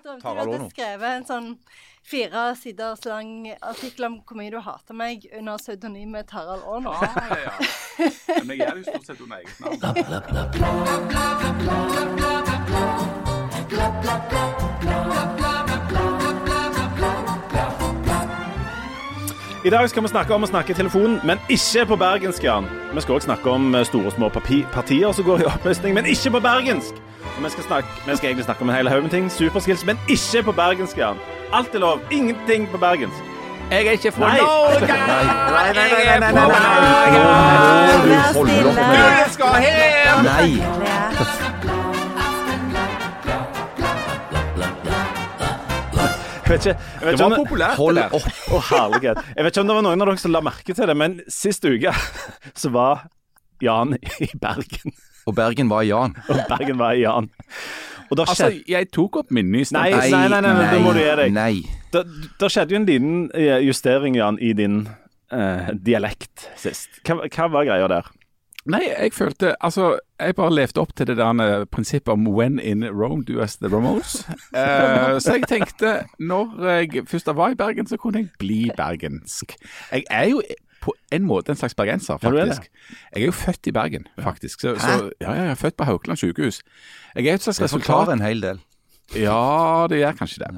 jeg drømte du hadde skrevet en sånn fire siders lang artikkel om hvor mye du hater meg under pseudonymet Tarald Aano. Ah, ja. Men jeg er jo stort sett under eget navn. I dag skal vi snakke om å snakke i telefonen, men ikke på bergensk, Jan. Vi skal også snakke om eh, store og små papi partier som går i oppløsning, men ikke på bergensk. Og vi skal, snakke, vi skal egentlig snakke om en hel haug med ting. Superskills, men ikke på bergensk, Jan. Alt er lov. Ingenting på bergensk. Jeg er ikke fra Nei. nei, Nei, nei, nei, nei, nei, nei, nei, nei. Jeg skal hjem! Nei. Jeg vet ikke, jeg vet Det var populært, Hold det der. opp. Oh, herlighet. Jeg vet ikke om det var noen av dere som la merke til det, men sist uke så var Jan i Bergen. Og Bergen var Jan. Og Bergen var i Jan. Og da Altså, jeg tok opp min Nei, nei, nei, nei, nei, det må du gi deg. Nei. da, da skjedde jo en liten eh, justering, Jan, i din uh, dialekt sist. Hva, hva var greia der? Nei, jeg følte Altså, jeg bare levde opp til det der eh, prinsippet om 'when in Rome, do as the Ramones'. uh, så jeg tenkte, når jeg først var i Bergen, så kunne jeg bli bergensk. Jeg er jo på en måte en slags bergenser, er det. faktisk. Jeg er jo født i Bergen, faktisk. Så, så, ja, jeg er født på Haukeland sykehus. Jeg er et slags Det resultat forklarer en hel del. Ja, det gjør kanskje det.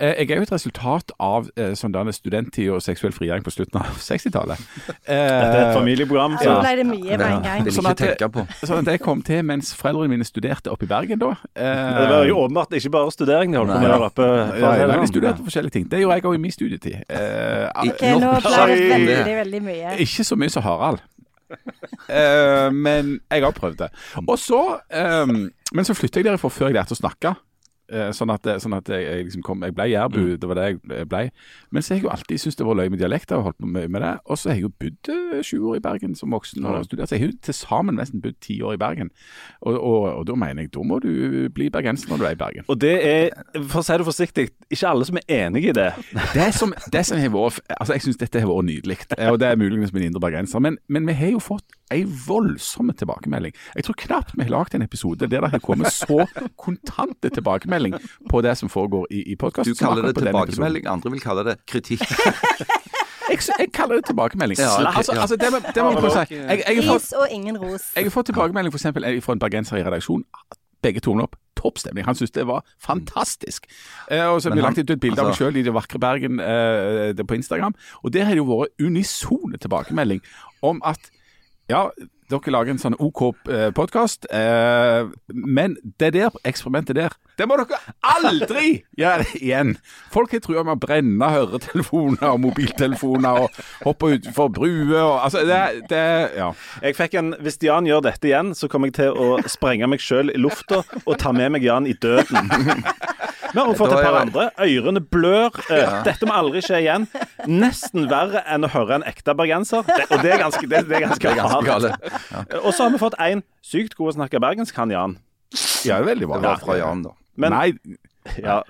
Eh, Jeg er jo et resultat av eh, sånn denne studenttid og seksuell frigjøring på slutten av 60-tallet. Dette er et Eh, familieprogram. Så Så. ble det mye med en gang. Det Sånn at ikke. Sånn at jeg kom til mens foreldrene mine studerte oppe i Bergen da. Eh, Det var jo åpenbart ikke bare studering de holdt på med der oppe. ja, det de studerte forskjellige ting. Det gjorde jeg òg i min studietid. Eh, Ok, nå ble det veldig, veldig mye. Ikke så mye som Harald. Eh, men jeg har prøvd det. Og så ehm, Men så flytta jeg derifra før jeg lærte å snakke. Eh, sånn at, sånn at jeg, liksom kom Jeg ble jærbu, det var det jeg ble. Men så har jeg jo alltid syntes det var løye med dialekter og holdt på mye med det. Og så har jeg jo bodd eh, sju år i Bergen som voksen og studert. Så jeg har jo til sammen nesten bodd ti år i Bergen. Og, og, og da mener jeg da må du bli bergenser når du er i Bergen. Og det er, for å si det forsiktig, ikke alle som er enig i det. Det som, det som har vært Altså, jeg syns dette har vært nydelig, Eh, og det er muligens min indre bergenser. Men, men vi har jo fått ei voldsom tilbakemelding. Jeg tror knapt vi har lagd en episode der det har kommet så kontante tilbakemelding på det som foregår i, i podkasten. Du kaller det tilbakemelding, andre vil kalle det kritikk. Jeg, jeg kaller det tilbakemelding. Ja, ok, altså, ja. altså, det, må- det må man kunne si. Jeg, jeg, har fått, og ingen ros. jeg har fått tilbakemelding for eksempel, fra en bergenser i redaksjon. Begge tommel opp. Topp stemning. Han syntes det var fantastisk. Eh, og så har vi han- lagt ut et bilde av meg selv sjøl i det vakre Bergen eh, det på Instagram. Og der har det jo vært unisone tilbakemelding om at ja, dere lager en sånn OK podkast, eh, men det der eksperimentet der, det må dere aldri gjøre igjen. Folk har trua med å brenne høretelefoner og mobiltelefoner og hoppe utfor bruer og Altså, det, det Ja. Jeg fikk en, Hvis Jan gjør dette igjen, så kommer jeg til å sprenge meg sjøl i lufta og ta med meg Jan i døden. Vi har fått et par andre. Ørene blør. Ja. Dette må aldri skje igjen. Nesten verre enn å høre en ekte bergenser. Det, og det er ganske, det, det er ganske, Det er ganske gale. Og så har vi fått en sykt god å snakke bergensk, han Jan. ja, veldig bra. Det var fra Jan, da. Men, Nei, ja,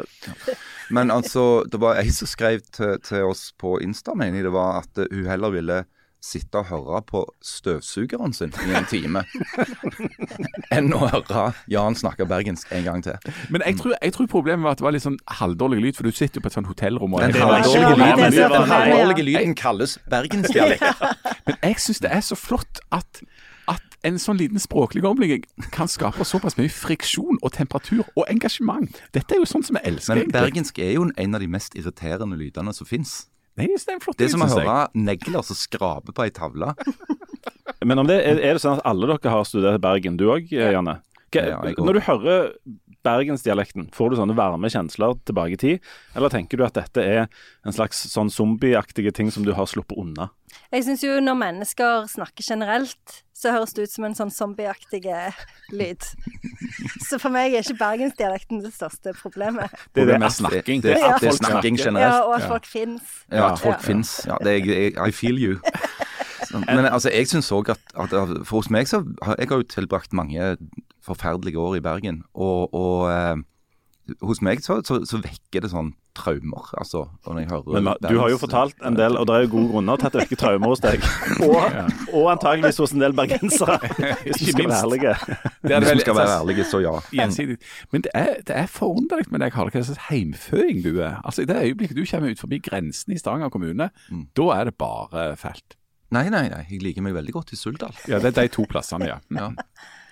Men altså, det var ei som skrev til, til oss på Insta, mener jeg det var, at eh, hun heller ville sitte og høre på støvsugeren sin i en time enn å høre Jan snakke bergensk en gang til. Men jeg tror, jeg tror problemet var at det var litt sånn halvdårlig lyd, for du sitter jo på et sånt hotellrom. Og Den halvdårlige lyden, kalles bergensdialekt. Men jeg syns det er så flott at, at en sånn liten språklig omlegging kan skape såpass mye friksjon og temperatur og engasjement. Dette er jo sånn som jeg elsker. Men bergensk er jo en av de mest irriterende lydene som fins. Nei, det er en flott Det er som å høre negler som skraper på ei tavle. Men om det, er, er det sånn at alle dere har studert i Bergen? Du òg, Janne? Hva- Ja. Når du hører bergensdialekten, får du sånne varme kjensler tilbake i tid? Eller tenker du at dette er en slags sånn zombieaktige ting som du har sluppet unna? Jeg syns jo når mennesker snakker generelt, så høres det ut som en sånn zombieaktig lyd. Så for meg er ikke bergensdialekten det største problemet. Det er det er snakking. Det, Ja. det er snakking generelt. Ja, og at folk fins. Ja, at folk Ja. finnes. Ja, det er, I feel you. Men altså, jeg syns òg at, at For hos meg så har jeg har jo tilbrakt mange forferdelige år i Bergen. Og, og eh, hos meg så, så, så vekker det sånn traumer, altså. Når jeg hører Men du har jo fortalt en del, og det er jo gode grunner til at det vekker traumer hos deg. Og, og antageligvis hos en del bergensere, hvis du skal være ærlige. Det Hvis vi skal være ærlige, så ja. Gjensidig. Men det er, det er forunderlig med deg, Karl, hva slags heimføing du er. Altså, I det øyeblikket du kommer ut forbi grensen i Stavanger kommune, Mm. da er det bare felt. Nei, nei, nei. Jeg liker meg veldig godt i Suldal. Ja, Det er de to plassene, ja. Ja.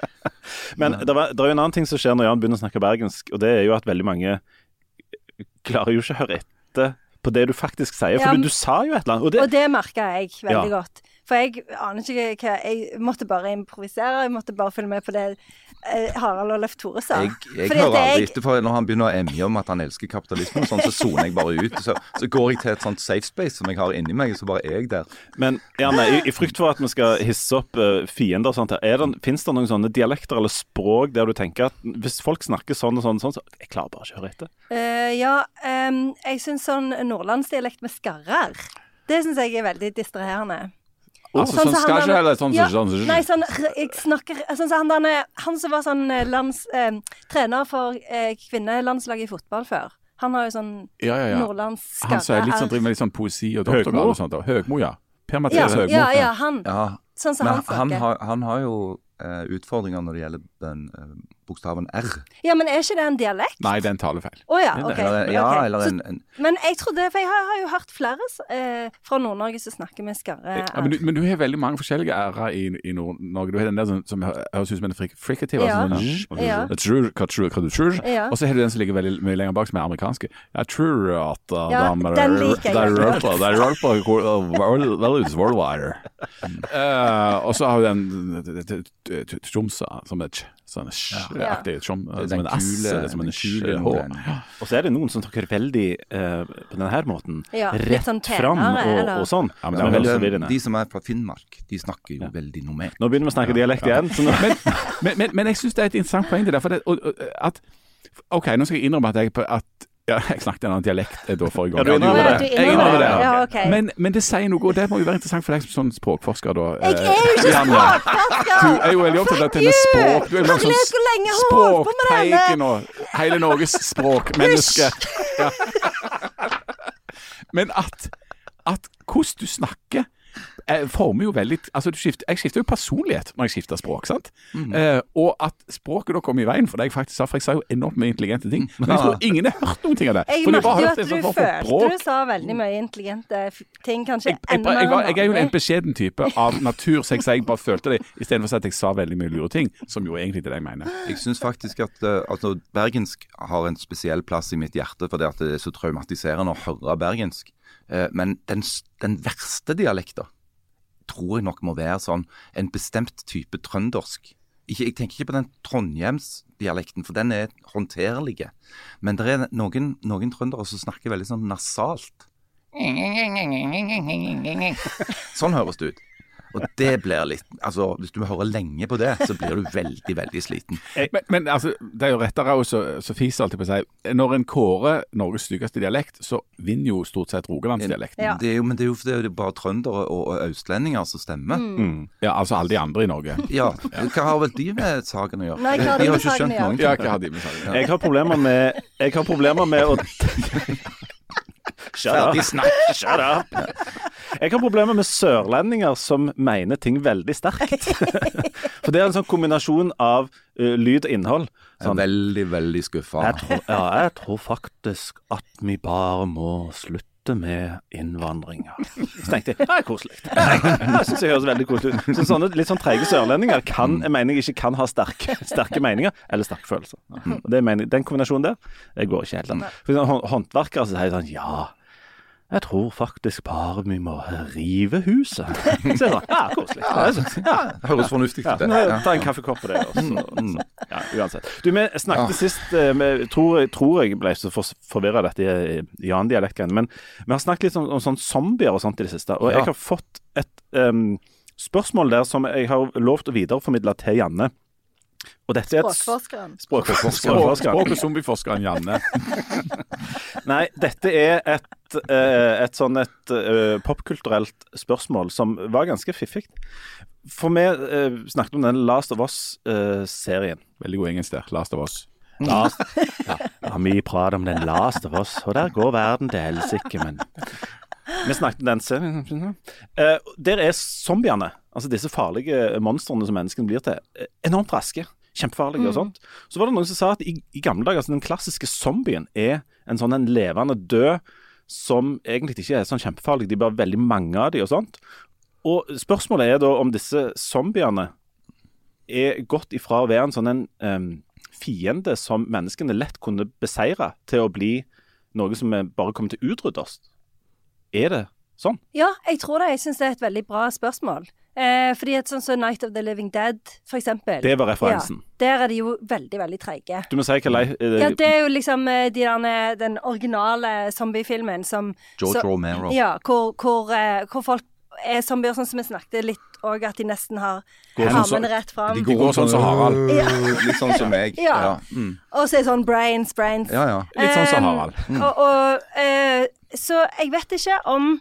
Men det, var, det er jo en annen ting som skjer når Jan begynner å snakke bergensk, og det er jo at veldig mange klarer jo ikke å høre etter på det du faktisk sier. Ja, For du, du sa jo et eller annet. Og det, Og det merka jeg veldig Ja. godt. For jeg aner ikke hva Jeg måtte bare improvisere. Jeg måtte bare følge med på det eh, Harald og Leif Tore sa. Jeg, jeg hører aldri jeg- etter, for når han begynner å emje om at han elsker kapitalismen, sånn, så soner jeg bare ut. Så, så går jeg til et sånt safe space som jeg har inni meg, så bare er jeg der. Men Janne, i, i frykt for at vi skal hisse opp uh, fiender og sånt, finnes det noen sånne dialekter eller språk der du tenker at hvis folk snakker sånn og sånn, og sånn så jeg klarer bare ikke å høre etter? Uh, ja, um, jeg syns sånn nordlandsdialekt med skarrer, det syns jeg er veldig distraherende. Altså, Sånn sånn skal ikke heller sånn ja, sånn sånn- Nei, sånn jeg snakker Sånn som han, han som var sånn eh, lands, eh, trener for eh, kvinnelandslaget i fotball før. Han har jo sånn Ja, ja, ja. nordlandsskarre. Han som er litt sånn, driver med litt sånn poesi og doktorgrad og sånt. da. Høgmo, ja. Per ja, Mathias Høgmo. ja, ja, han. Ja, Sånn som Men han han snakker. har, han har jo eh, utfordringer når det gjelder den eh, bokstaven R. Ja, men er ikke det en dialekt? Nei, det er en talefeil. Å ja, Eller, OK. ja, okay. eller en, en, Så, Men jeg trodde For jeg har, har jo hørt flere eh, fra Nord-Norge som snakker med skarre. Ja, men, du, men du har veldig mange forskjellige ærer i, i Nord-Norge. Du har den der som, som hø- høres ut som en frik fricativ. Ja. Altså, sånn, Ja. Ja. Og så har du den som ligger veldig mye lenger bak, som er amerikanske. Jeg tror at uh, Ja, de den liker jeg uh. Eh, og så har du den Tromsø, som er sånn ch-aktig. Trom, Den Som en S, kule- eller som en kule H. nordlendingen. Og så er det noen som snakker veldig uh, på denne måten. Ja, rett sånn fram og, og sånn. Ja, men som det er veldig forvirrende. de som er fra Finnmark, de snakker jo veldig normalt. Nå begynner vi å snakke dialekt igjen. Så nå, men, men, men, men jeg syns det er et interessant poeng det der. For det, og, og, at, OK, nå skal jeg innrømme at jeg på- at ja, jeg snakket en annen dialekt eh, da forrige gang. Ja, du innrømmer gjorde det. Jeg innrømmer det. det. Ja, okay. Men, men det sier noe, og det må jo være interessant for deg som sånn språkforsker, da. Jeg eh, er jo ikke språkforsker! Du er jo veldig opptatt av denne språk. Du er jo en Herlighet, hvor lenge har holdt på med språkteiken og hele Norges språkmenneske. Ja. Men at, at hvordan du snakker eh, former jo veldig altså du skifter, Jeg skifter jo personlighet når jeg skifter språk. sant? Mm. Eh, og at språket da kommer i veien for det jeg faktisk sa, for jeg sa jo enormt mye intelligente ting. Men jeg tror ingen har hørt noen ting av det. Jeg merket jo at du sånn følte du sa veldig mye intelligente ting, kanskje Jeg, jeg, enda jeg, var, jeg er jo en beskjeden type av natur, så jeg, sa jeg bare følte det, istedenfor å si at jeg sa veldig mye lure ting, som jo egentlig er det jeg mener. Jeg syns faktisk at eh, altså, bergensk har en spesiell plass i mitt hjerte, fordi at det er så traumatiserende å høre bergensk. Eh, men den, den verste dialekten tror jeg nok må være sånn en bestemt type trøndersk. Ikke, jeg tenker ikke på den trondhjemsdialekten, for den er håndterlig. Men det er noen, noen trøndere som snakker veldig sånn nasalt. Sånn høres det ut. Og det blir litt Altså, hvis du hører lenge på det, så blir du veldig, veldig sliten. Men, men altså, det er jo rettere å så, så fiser alltid på å si Når en kårer Norges styggeste dialekt, så vinner jo stort sett rogalandsdialekten. Ja. Det er jo, men det er jo det er jo bare trøndere og, og østlendinger som stemmer. mm. Ja, altså alle de andre i Norge. Ja, Hva har vel de med saken å gjøre? Nei, de har ikke skjønt gjøre? ting. Ja, hva har de med saken? Jeg har problemer med Jeg har problemer med å Shut up. Snakk. Shut up. Jeg har problemer med sørlendinger som mener ting veldig sterkt. For det er en sånn kombinasjon av uh, lyd og innhold. Jeg er Sånn, veldig, veldig skuffa. jeg, tror, ja, jeg tror faktisk at vi bare må slutte med innvandringer. Så tenkte jeg det er koselig. Jeg synes det høres veldig koselig ut. Så sånne litt sånn treige sørlendinger kan, jeg mener jeg ikke kan ha sterke, sterke meninger eller sterke følelser. Og det mener, jeg- den kombinasjonen der, det går ikke helt an. For sånn, håndverkere sier sånn ja. Jeg tror faktisk bare vi må rive huset. Så jeg sa, ja, koselig. Ja, det Høres fornuftig ut. Ja. Ta en kaffekopp på det. Og så, så, ja, uansett. Du, Vi snakket sist eh, med, tror, tror jeg ble så forvirra dette i- i Jan-dialektgreiene, men vi har snakket litt om, om sånn zombier og sånt i det siste. Og jeg har fått et um, spørsmål der som jeg har lovt å videreformidle til Janne. Og dette er et Språkforskeren. Språk, Språkforskeren. språk- og zombieforskeren Janne. Nei, dette er et, eh, et sånn et eh, popkulturelt spørsmål som var ganske fiffig. For vi eh, snakket om den Last of Us-serien. Veldig god engelsk der. Last of Us. Last, ja, mye prat om den Last of Us, og der går verden til helsike, men Vi snakket om den serien. Eh, der er zombiene, altså disse farlige monstrene som menneskene blir til, eh, enormt raske. Kjempefarlige og sånt. Så var det noen som sa at i, i gamle dager, altså den klassiske zombien er en sånn en levende død som egentlig ikke er sånn kjempefarlig. De er bare veldig mange av de og sånt. Og spørsmålet er da om disse zombiene er gått ifra å være en sånn en um, fiende som menneskene lett kunne beseire, til å bli noe som bare kommer til å utrydde oss. Er det sånn? Ja, jeg tror det. Jeg syns det er et veldig bra spørsmål. Eh, fordi at sånn som Night of the Living Dead, for eksempel. Det var referansen. Ja, der er de jo veldig, veldig treige. Du må si hva lei... eh, Ja, det er jo liksom eh, de derne- den originale zombiefilmen som George så- Romero. Ja, hvor, hvor, eh, hvor folk er zombier, sånn som vi snakket litt og at de nesten har sånn armene rett fram. De går sånn som Harald. Ja. Litt sånn som meg. Ja. Ja, mm. Og så er det sånn brains, brains. ja. ja. Litt sånn som Um, Harald. Og, og, eh, så jeg vet ikke om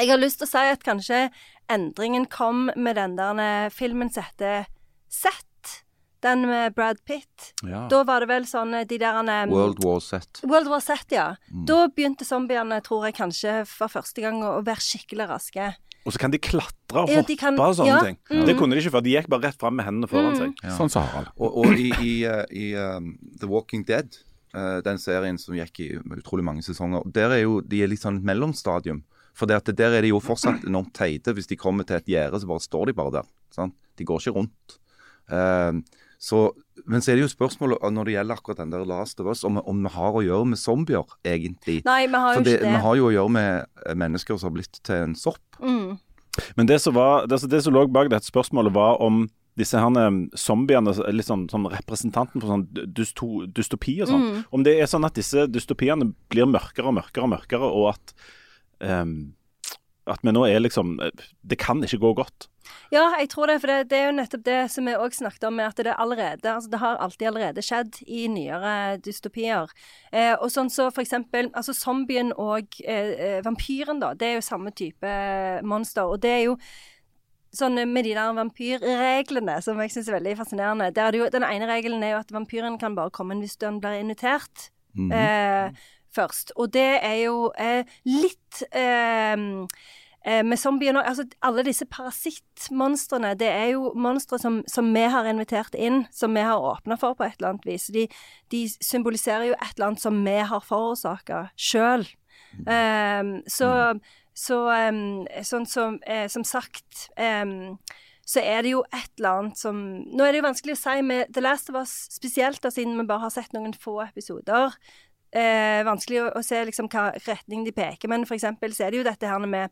Jeg har lyst til å si at kanskje endringen kom med den der filmen som heter Sett. Den med Brad Pitt. Ja. Da var det vel sånn eh, de der World War Set. World War Set, ja. Da begynte zombiene, tror jeg kanskje for første gang, å være skikkelig raske. Og så kan de klatre og Ja, hoppe kan- og sånne ja, ting. mm. Det kunne de ikke før. De gikk bare rett fram med hendene foran seg. Ja. Sånn sa Harald. Og, og i, i, eh, i um, The Walking Dead, den serien som gikk i utrolig mange sesonger, der er jo de er litt sånn et mellomstadium. For det at der er de jo fortsatt enormt teite. Hvis de kommer til et gjerde, så bare står de bare der. Sant? De går ikke rundt. Uh, så, men så er det jo spørsmålet når det gjelder akkurat den der Last of Us, om, om vi har å gjøre med zombier, egentlig. Nei, vi har jo For det, ikke det. vi har jo å gjøre med eh, mennesker som har blitt til en sopp. Mm. Men det som, var, det, det som lå bak dette spørsmålet, var om disse herne eh, zombiene, litt sånn, sånn representanten for sånn dysto, dystopi og sånn, Mm. om det er sånn at disse dystopiene blir mørkere og mørkere og mørkere, og at um, at vi nå er liksom Det kan ikke gå godt. Ja, jeg tror det. For det, det er jo nettopp det som vi òg snakket om, med at det allerede altså Det har alltid allerede skjedd i nyere dystopier. Eh, og sånn så for eksempel Altså zombien og eh, eh, vampyren, da. Det er jo samme type monster. Og det er jo sånn med de der vampyrreglene som jeg syns er veldig fascinerende. Der er det jo, den ene regelen er jo at vampyren kan bare komme inn hvis den blir invitert Mhm. eh, først. Og det er jo eh, litt eh, eh, med zombier nå Altså, alle disse parasittmonstrene, det er jo monstre som, som vi har invitert inn, som vi har åpna for på et eller annet vis. De, de symboliserer jo et eller annet som vi har forårsaka sjøl. så så um, sånn som, eh, som sagt um, så er det jo et eller annet som Nå er det jo vanskelig å si med The Last of Us spesielt, da, siden vi bare har sett noen få episoder. Eh, vanskelig å, å se liksom hva retning de peker, men for eksempel så er det jo dette her med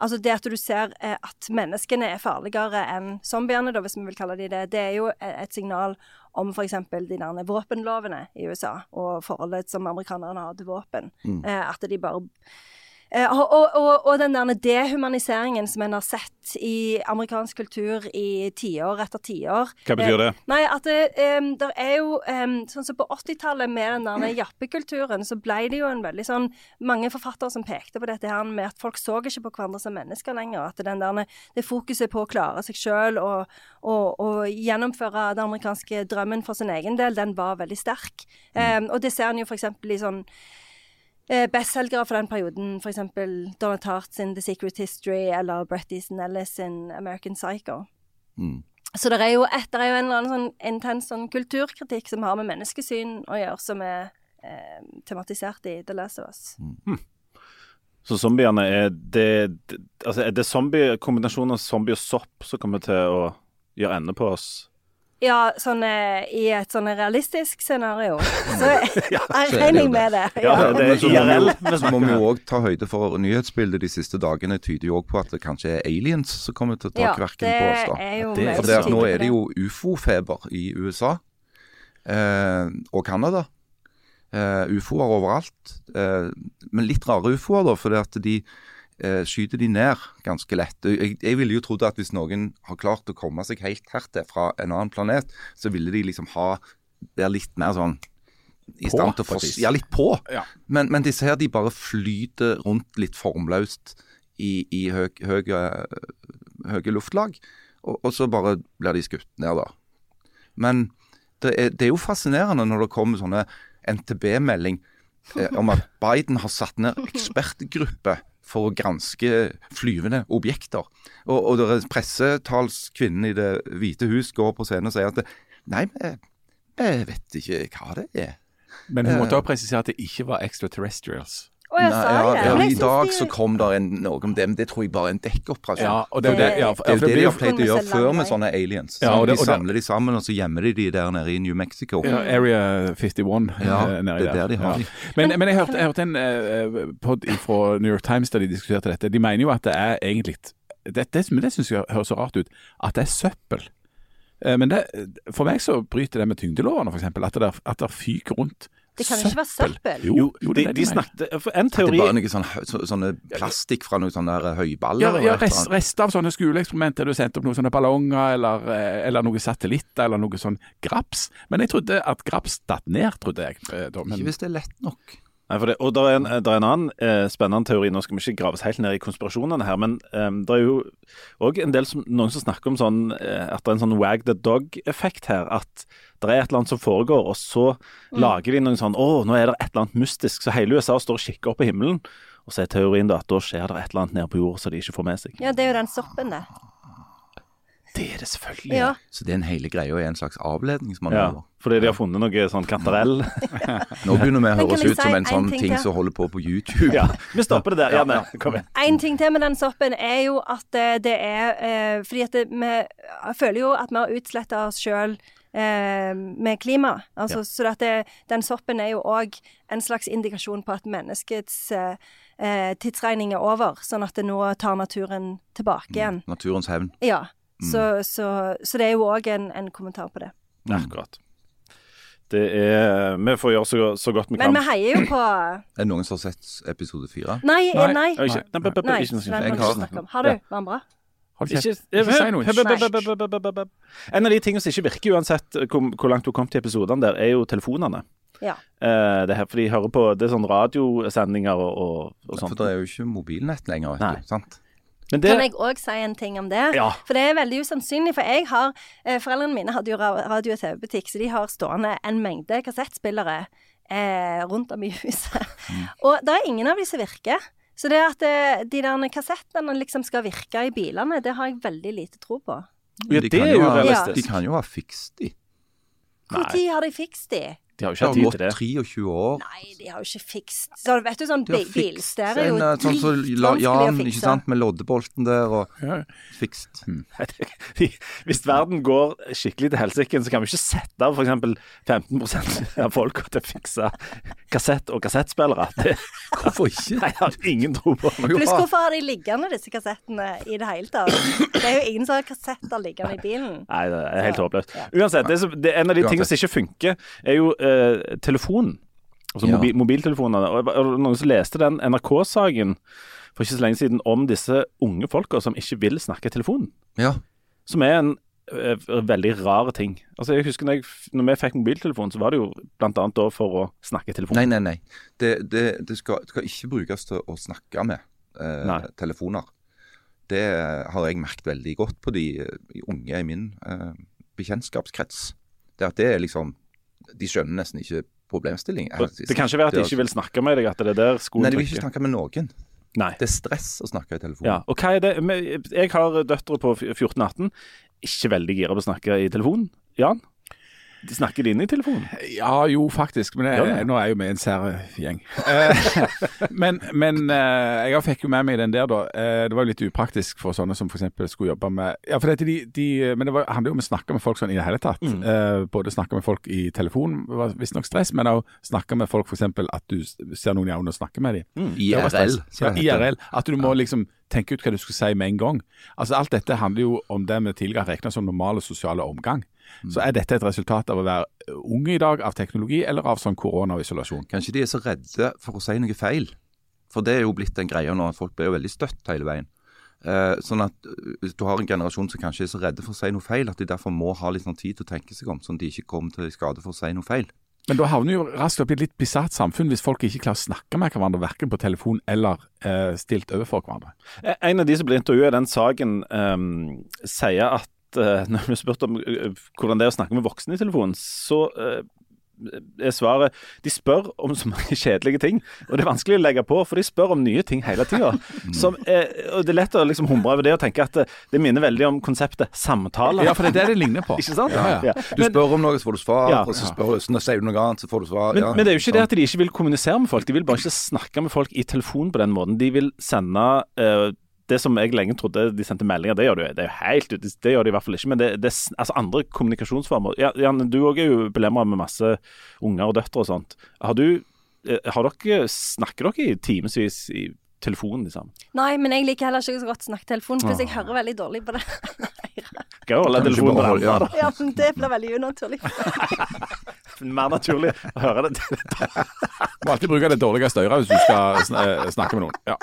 Altså det at du ser eh, at menneskene er farligere enn zombiene, da, hvis vi vil kalle de det, det er jo e- et signal om f.eks. de der våpenlovene i USA, og forholdet som amerikanerne har til våpen. Eh, at de bare Eh, og, og, og, og den der dehumaniseringen som en har sett i amerikansk kultur i tiår etter tiår. Hva betyr det? Eh, nei, at det um, der er jo um, Sånn som på 80-tallet, med den der jappekulturen, så ble det jo en veldig sånn Mange forfattere som pekte på dette her med at folk så ikke på hverandre som mennesker lenger. At den der, det fokuset på å klare seg sjøl og, og, og gjennomføre den amerikanske drømmen for sin egen del, den var veldig sterk. Um, og det ser en jo f.eks. i sånn Eh, Bestselgere for den perioden, f.eks. Donald Tartt sin The Secret History eller Brett Easton Ellis sin American Psycho. Mm. Så det er jo, et, det er jo en eller annen sånn intens sånn kulturkritikk som har med menneskesyn å gjøre, som er eh, tematisert i The Last of Us. Så zombiene er det, det Altså er det zombie, kombinasjonen av zombie og sopp som kommer til å gjøre ende på oss? Ja, sånn eh, i et sånn realistisk scenario. Så jeg er det regner jeg med det. Ja, det, det er IRL. Så må vi jo òg ta høyde for nyhetsbildet de siste dagene tyder jo òg på at det kanskje er aliens som kommer til å ta Ja, kverken på oss. da. er jo Det er jo For det nå er det jo ufo-feber i USA eh, og Canada. Eh, ufoer overalt. Eh, men litt rare ufoer, da, fordi at de eh, skyter de ned ganske lett. Jeg, jeg ville jo trodd at hvis noen har klart å komme seg helt hertil fra en annen planet, så ville de liksom ha være litt mer sånn i På, stand til å på et fors- vis. Ja, litt på. Ja. Men, men disse her, de bare flyter rundt litt formløst i, i høy, høye, høye luftlag. Og, og så bare blir de skutt ned, da. Men det er, det er jo fascinerende når det kommer sånne NTB-melding eh, om at Biden har satt ned ekspertgruppe for å granske flyvende objekter. Og, og pressetalskvinnen i Det hvite hus går på scenen og sier at nei, vi, vi vet ikke hva det er. Men hun måtte også presisere at det ikke var extraterrestrials. Å, jeg Nei, sa ja, det. ja, Men I dag så kom det en, noe om dem. Det tror jeg bare er en dekkoperasjon. Ja, og det det, ja, for, Det er jo det de har pleid å gjøre før med sånne aliens. Ja, og det- de og de samler de sammen, og så gjemmer de de der nede i New Mexico. ja, Area 51 Ja, eh, det er der de har de. Men, men jeg, hørte, jeg hørte en uh, pod fra New York Times der de diskuterte dette. De mener jo at det er egentlig Det, det, det syns jeg høres så rart ut. At det er søppel. Eh, men det, for meg så bryter det med tyngdelovene, f.eks. At, det der- at det fyker rundt Det kan ikke være søppel. Jo, Jo, de, det det de snakket for En Det At det bare noe sånn, så, sånne plastikk fra noen sånne der høyballer. Ja, eller ja rest, rester av sånne skoleeksperimenter. Du sendte opp noen sånne ballonger eller, eh, eller noen satellitter eller noe sånn graps. Men jeg trodde at graps datt ned, trodde jeg. eh, da, men- Ikke hvis det er lett nok. Nei, det, og det er, en, det er en annen eh, spennende teori. Nå skal vi ikke graves helt ned i konspirasjonene her, men eh, det er jo òg en del som, noen som snakker om sånn, eh, at det er en sånn wag the dog-effekt her. At det er et eller annet som foregår, og så lager de noen sånn Å, nå er det et eller annet mystisk. Så hele USA står og kikker opp i himmelen. Og så er teorien da at da skjer det et eller annet nede på jord som de ikke får med seg. Ja, det er jo den soppen, det. Det er det selvfølgelig. Ja. Så den hele greia er en slags avledning som Ja, gjør. fordi de har funnet noe sånn kantarell. Nå begynner vi å høres ut som si en en sånn ting ting som holder på på YouTube. ja, Vi stopper det der. Janne, kom igjen. En ting til med den soppen er jo at eh, det er eh, Fordi at det, vi føler jo at vi har utsletta oss sjøl eh, med klima. Altså, Ja. Så at det, den soppen er jo òg en slags indikasjon på at menneskets eh, eh, tidsregning er over. Sånn at det nå tar naturen tilbake igjen. Naturens hevn. Ja. Så, så, så det er jo òg en, en kommentar på det. Akkurat. Det er Vi får gjøre så, så godt vi Men vi heier jo på Er det noen som har sett episode fire? Nei, Nei. eh, nei. Oi, Ikke, nei, nei, Nei, ikke noe vi har om. Du? Var den bra? Ikke, si noe. En av de tingene som ikke virker, uansett hvor, hvor langt du kom til episodene der, er jo telefonene. Ja. Eh, det her, for de hører på Det er sånn radiosendinger og, og, og For det er jo ikke mobilnett lenger, vet Nei. du. Sant? Men det Kan jeg òg si en ting om det? Ja. For det er veldig usannsynlig. For jeg har eh, Foreldrene mine hadde jo radio- og TV-butikk, så de har stående en mengde kassettspillere eh, rundt om i huset. Og det er ingen av de som virker. Så det at eh, de der kassettene liksom skal virke i bilene, det har jeg veldig lite tro på. Ja, De det kan er jo realistisk. De kan jo ha fikst de. Når har de fikst de? De har jo ikke har hatt tid gått til det. 23 år. Nei, de har jo ikke fikst Så vet du, sånn De er jo eh, sånn som La- dritvanskelig å Jan, ikke sant, med loddebolten der, og Ja. fikst. Hvis verden går skikkelig til helsike, så kan vi ikke sette av f.eks. 15 av folka til å fikse kassett og kassettspillere. Det, Hvorfor ikke? nei, jeg har ingen tro på. det. Pluss hvorfor har de liggende, disse kassettene, i det hele tatt? Det er jo ingen som har kassetter liggende i bilen. Nei, det er helt håpløst. Uansett, det er, det, en av de tingene som ikke funker, er jo eh, telefonen. Altså Ja. mobil, mobiltelefonene. Og noen som leste den NRK-saken for ikke så lenge siden om disse unge folka som ikke vil snakke i telefonen. Ja. Som er en eh, veldig rar ting. Altså jeg husker når, jeg, når vi fikk mobiltelefon, så var det jo annet da for å snakke i telefonen. Nei, nei, nei. Det, det, det skal, skal ikke brukes til å snakke med eh, telefoner. Det har jeg merket veldig godt på de unge i min eh, bekjentskapskrets. Det at det er liksom De skjønner nesten ikke problemstilling. Og Det kan ikke være at de ikke vil snakke med deg, at det er der skoen Nei, de vil ikke snakke med noen. Nei. Det er stress å snakke i telefon. Ja, og hva er det? Jeg har døtre på 14-18. Ikke veldig gira på å snakke i telefon. Jan? De snakker de inne i telefonen? Ja, jo, faktisk. Men jeg, ja, det? nå er jeg jo med i en sær gjeng. Eh, men men eh, jeg fikk jo med meg den der, da. Eh, det var jo litt upraktisk for sånne som f.eks. skulle jobbe med Ja, for dette, de, de, Men det var, handler jo om å snakke med folk sånn i det hele tatt. Mm. Eh, både snakke med folk i telefon var visstnok stress, men òg snakke med folk f.eks. at du ser noen i øynene og snakker med dem. IRL. Ja, IRL. At du må liksom tenke ut hva du skulle si med en gang. Altså Alt dette handler jo om det vi tidligere regna som normale sosiale omgang. Så er dette et resultat av å være ung i dag, av teknologi, eller av sånn korona og isolasjon? Kanskje de er så redde for å si noe feil. For det er jo blitt en greie nå, folk blir jo veldig støtt hele veien. Eh, sånn at eh, Hvis du har en generasjon som kanskje er så redde for å si noe feil, at de derfor må ha litt sånn tid til å tenke seg om, sånn at de ikke kommer til skade for å si noe feil. Men da havner jo raskt opp i et litt bisart samfunn hvis folk ikke klarer å snakke med hverandre, verken på telefon eller eh, stilt overfor hverandre. Eh, En av de som blir intervjuet i den saken, eh, sier at eh, når vi har spurt om eh, hvordan det er å snakke med voksne i telefonen, så eh, er svaret De spør om så mange kjedelige ting, og det er vanskelig å legge på, for de spør om nye ting hele tida. Og det er lett å liksom humre over det og tenke at det, minner veldig om konseptet samtale. Ja, for det er det det ligner på. Ikke sant? Ja, ja. Du spør om noe, så får du svar. Ja. og så spør du, så sier du noe annet, så får du svar. Men, men det er jo ikke det sånn. at de ikke vil kommunisere med folk, de vil bare ikke snakke med folk i telefon på den måten. De vil sende eh, det som jeg lenge trodde de sendte meldinger, det gjør de, det er jo helt det gjør de i hvert fall ikke. Men det, det altså andre kommunikasjonsformer. Ja, Jan, du òg er jo belemra med masse unger og døtre og sånt. Har du eh, har dere, Snakker dere i timevis i telefonen liksom? Nei, men jeg liker heller ikke så godt snakke telefon, for jeg hører veldig dårlig på det. Skal jo holde telefonen på den. Ja, men det blir veldig unaturlig. Mer naturlig å høre det. Du må alltid bruke det dårligste øret hvis du skal sn eh, snakke med noen. Ja.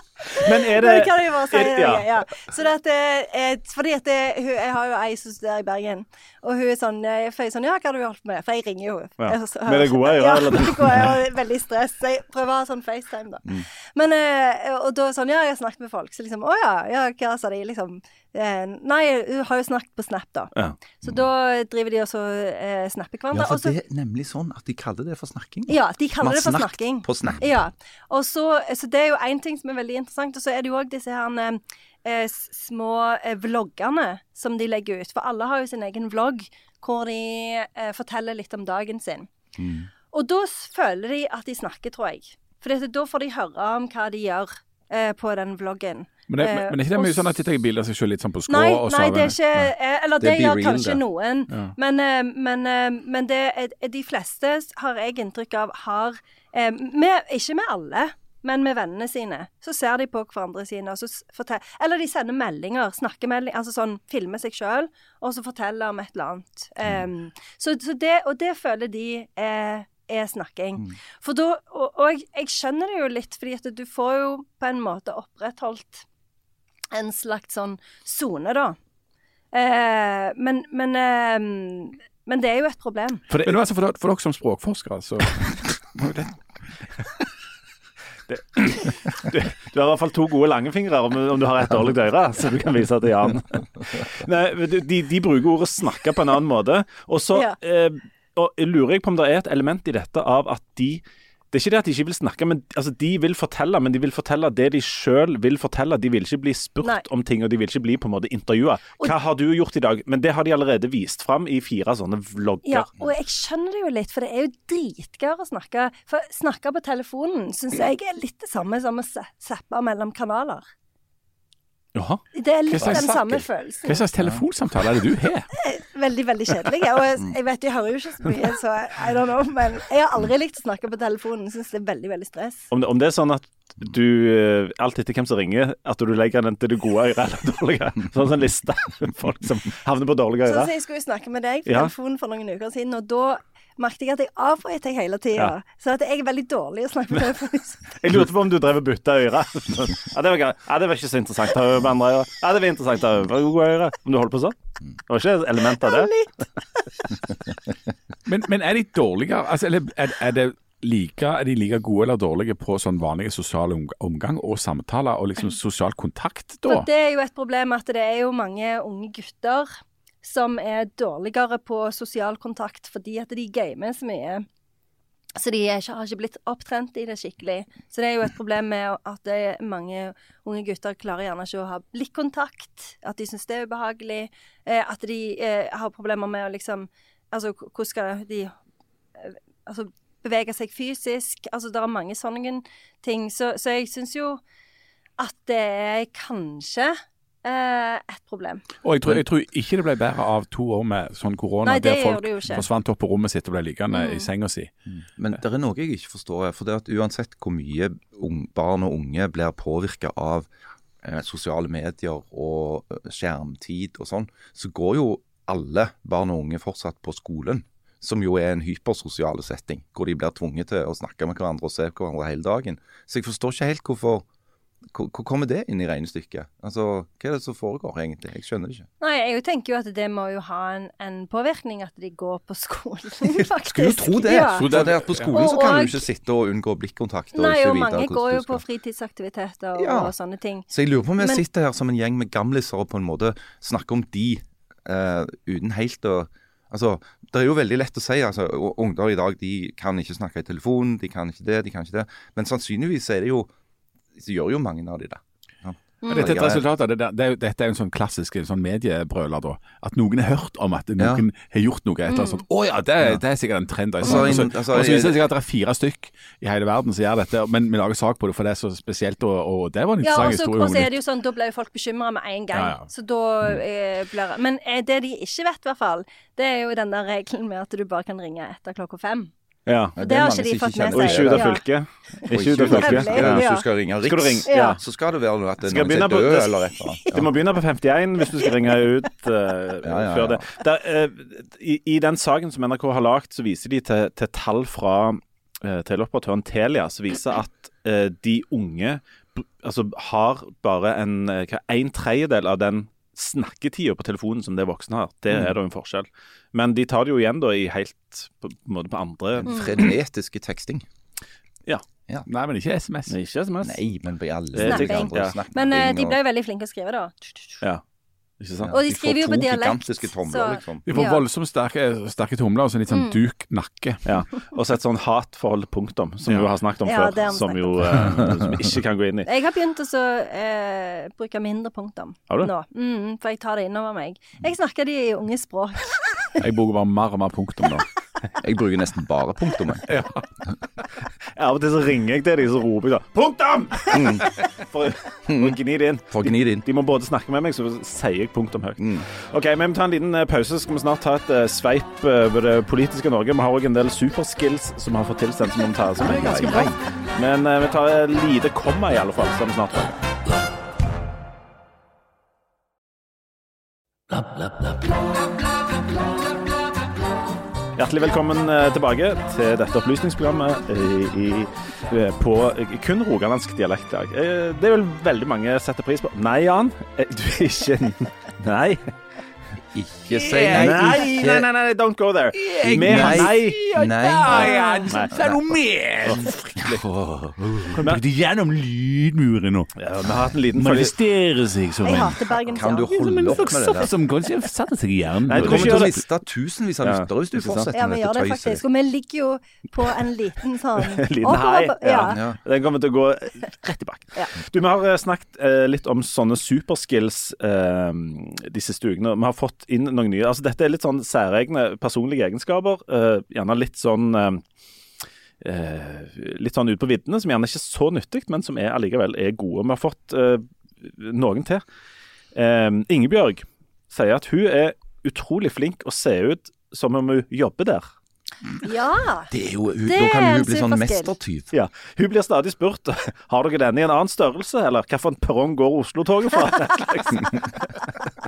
Men er Det det kan jeg bare si. er det- ja. ja. Så det at, eh, fordi at det, hun, Jeg har jo ei som studerer i Bergen, og hun er sånn, eh, for jeg er sånn Ja, hva har du holdt på med? For jeg ringer jo. Ja. Med det gode øret, Ja, eller? med det gode øret, veldig stress. Så jeg prøver å ha sånn FaceTime, da. Mm. Men, eh, og da sånn Ja, jeg har snakket med folk. Så liksom Å ja, ja hva sa de? Liksom eh, Nei, hun har jo snakket på Snap, da. Ja. Så da driver de også eh, snapper hverandre. Ja, for det er nemlig sånn at de kaller det for snakking. ja, de kaller Man det for snakking. på Snap. Ja. Og så, så det er jo én ting som er veldig interessant. Og så er det jo òg disse her eh, eh, små eh, vloggene som de legger ut. For alle har jo sin egen vlogg hvor de eh, forteller litt om dagen sin. Mm. Og da føler de at de snakker, tror jeg. For da får de høre om hva de gjør eh, på den vloggen. Men, det, men, men er ikke det mye sånn at de tar bilde av seg selv litt sånn på skrå? Nei, og så nei, det er ikke nei. Eller Det det, gjør Real, kanskje det. noen. Ja. Men, eh, men, eh, men det er, de fleste har jeg inntrykk av har eh, med, Ikke med alle, men med vennene sine. Så ser de på hverandre sine, og så forteller Eller de sender meldinger, snakkemeldinger, altså sånn filmer seg sjøl, og så forteller om et eller annet. Um, så, så det, og det føler de er er snakking. For da, og, og jeg, skjønner det jo litt, fordi at du får jo på en måte opprettholdt en slags sånn sone, da. Eh, men, men, eh, men det er jo et problem. For det, Men altså, for, dere- for dere som språkforskere, så det du, du har i hvert fall to gode langfingre om, om du har et dårlig øre, så du kan vise til Jan. Nei, de, de bruker ordet 'snakke' på en annen måte. Og så Ja. eh, og jeg lurer jeg på om det er et element i dette av at de det er ikke det at de ikke vil snakke, men altså, de vil fortelle, men de vil fortelle det de sjøl vil fortelle. De vil ikke bli spurt Nei. om ting, og de vil ikke bli på en måte intervjua. Hva har du gjort i dag? Men det har de allerede vist fram i fire sånne vlogger. Ja, og jeg skjønner det jo litt, for det er jo dritgøy å snakke. For snakke på telefonen syns jeg er litt det samme som å zappe mellom kanaler. Jaha. Det er litt den samme Hva følelsen. slags telefonsamtale er det du har? Veldig, veldig kjedelig. Og jeg, jeg vet jeg hører jo ikke så mye, så I don't know. Men jeg har aldri likt å snakke på telefonen. Syns det er veldig, veldig stress. Om det, om det er sånn at du, eh, alt etter hvem som ringer, at du legger den til det gode øret eller dårlige. Sånn en liste med folk som havner på dårlige Sånn ører. som jeg skulle snakke med deg på telefonen for noen uker siden, og da merket jeg at jeg avbrøt deg hele tida. Så at jeg er veldig dårlig å snakke med telefonen. Jeg lurte på om du drev og bytta ører. Ja, det var, ja, det var ikke så interessant å høre med andre ører. Ja, det var interessant å høre med gode ører. Om du holdt på sånn? Det var ikke et element av det? Litt. Men, men er de dårligere altså, Eller er, er, det like, er de like gode eller dårlige på sånn vanlige sosiale omgang og samtaler og liksom sosial kontakt da? For det er jo et problem at det er jo mange unge gutter som er dårligere på sosial kontakt fordi at de gamer så mye. Så de ikke, har ikke blitt opptrent i det skikkelig. Så det er jo et problem med at mange unge gutter klarer gjerne ikke å ha blikkontakt. At de syns det er ubehagelig. Eh, at de eh, har problemer med å liksom Altså, hvordan skal de eh, Altså bevege seg fysisk. Altså, det er mange sånne ting. Så, så jeg syns jo at det er kanskje eh, et problem. Og jeg tror, jeg tror ikke det ble bedre av to år med sånn korona, Nei, der folk forsvant opp på rommet sitt og ble liggende Mm. i senga si. Men det er noe jeg ikke forstår. For det at uansett hvor mye barn og unge blir påvirka av eh, sosiale medier og eh, skjermtid og sånn, så går jo alle barn og unge fortsatt på skolen. Som jo er en hypersosial setting, hvor de blir tvunget til å snakke med hverandre og se hverandre hele dagen. Så jeg forstår ikke helt hvorfor Hvor, kommer det inn i regnestykket? Altså, Hva er det som foregår egentlig? Jeg skjønner det ikke. Nei, jeg tenker jo at det må jo ha en, en påvirkning at de går på skolen, faktisk. Skulle jo tro det. Ja. For det at på skolen så Og- kan du ikke sitte og unngå blikkontakt. og Nei, og vite mange går jo på fritidsaktiviteter Ja. og sånne ting. Så jeg lurer på om vi Men- sitter her som en gjeng med gamliser og på en måte snakker om de uh, uten helt å Altså, det er jo veldig lett å si. altså, Ungdommer i dag de kan ikke snakke i telefon, de kan ikke det, de kan ikke det. Men sannsynligvis er det jo Så gjør jo mange av de det. Men Dette er et resultat av det det er, jo- Dette er jo en sånn klassisk en sånn mediebrøler, da. At noen har hørt om at noen har gjort noe. Et eller annet sånt. Å ja, det, det er sikkert en trend. Og så, viser det seg at det er fire stykk i hele verden som gjør dette, men vi lager sak på det for det er så spesielt, og, og det var en interessant ja, så historie. og så er det jo sånn, da ble jo folk bekymra med en gang. Ja, ja. Så da eh, blir Men eh, det de ikke vet, i hvert fall, det er jo den der regelen med at du bare kan ringe etter klokka fem. Ja. Det, det har ikke de fått med Og seg. ikke ut av Ja. fylket. Og Ikke ut av ut fylket. fylket. Ja. Hvis du skal ringe Skal Riks, ringe? Ja. så skal det være noe at det noen er død eller et eller annet. Det må begynne på 51 hvis du skal ringe ut uh, Ja, ja, før det. Der, uh, i, I den saken som NRK har lagd, så viser de til, til tall fra uh, teleoperatøren Telia som viser at de unge altså, har bare en, hva, en tredjedel av den snakketida på telefonen som det voksne har. Det er da en forskjell. Men de tar det jo igjen da i helt på, på, måte på andre Frenetiske teksting. Nei, men ikke SMS. Nei, Ikke SMS. Nei, men på alle Det andre ja. Men uh, de ble jo veldig flinke å skrive, da. Ja. Ikke sant? Og de skriver jo på dialekt, tomler, så- liksom. De får Ja. voldsomt sterke, sterke tomler og så litt sånn duk nakke. Ja, Og så et sånn hatforhold, punktum, som Ja. vi jo har snakket om Ja, før. Som jo eh, som ikke kan gå inn i. Jeg har begynt å så, eh, bruke mindre punktum Har du? nå. Mm, for jeg tar det innover meg. Jeg snakker de i unge språk. Jeg bruker bare mer og mer punktum nå. Jeg bruker nesten bare punktum. jeg. Av og til så ringer jeg til dem, så roper jeg da 'punktum!' For, for å gni det inn. For å gni det inn. De må både snakke med meg, så sier jeg punktum høyt. Mm. Ok, Vi må ta en liten eh, pause, så skal vi snart ta et uh, sveip eh, over det politiske Norge. Vi har òg en del superskills som vi har fått tilsendt, som vi må ta, som er ganske bra. Men uh, vi tar et lite komma, i alle fall, så er vi snart tilbake. Hjertelig velkommen eh, tilbake til dette opplysningsprogrammet i, i, eh, på eh, kun rogalandsk dialekt. Eh, Det vil veldig mange sette pris på. Nei, Jan. eh, Du er ikke Nei. Ikke si nei. Nei, ikke nei, nei, nei, don't go there. Mer Nei. nei. Er noe mer! Bryte gjennom lydmuren nå. Ja, vi har hatt en liten. Manifestere seg som en. Kan du holde opp med det der? som kanskje setter seg i hjernen. Nei, Du kommer til å miste tusenvis av lyttere hvis du ikke sant? fortsetter Ja, vi med gjør dette det tøyset. faktisk. Og vi ligger jo på en liten sånn Liten hei. Den kommer til å gå rett tilbake. bakken. Du, Vi har eh, snakket eh, litt om sånne superskills Disse de siste ukene. Vi har fått inn noen nye. Altså Dette er litt sånn særegne personlige egenskaper. Uh, gjerne litt sånn uh, eh, Litt sånn ute på viddene, som gjerne ikke er så nyttig, men som er allikevel er gode. Vi har fått noen til. Ingebjørg sier at hun er utrolig flink å se ut som om hun jobber der. ja. Det er jo, Det da kan er jo bli sånn mestertyv. Ja, Hun blir stadig spurt har dere denne i en annen størrelse, eller hvilken perrong går Oslo-toget fra.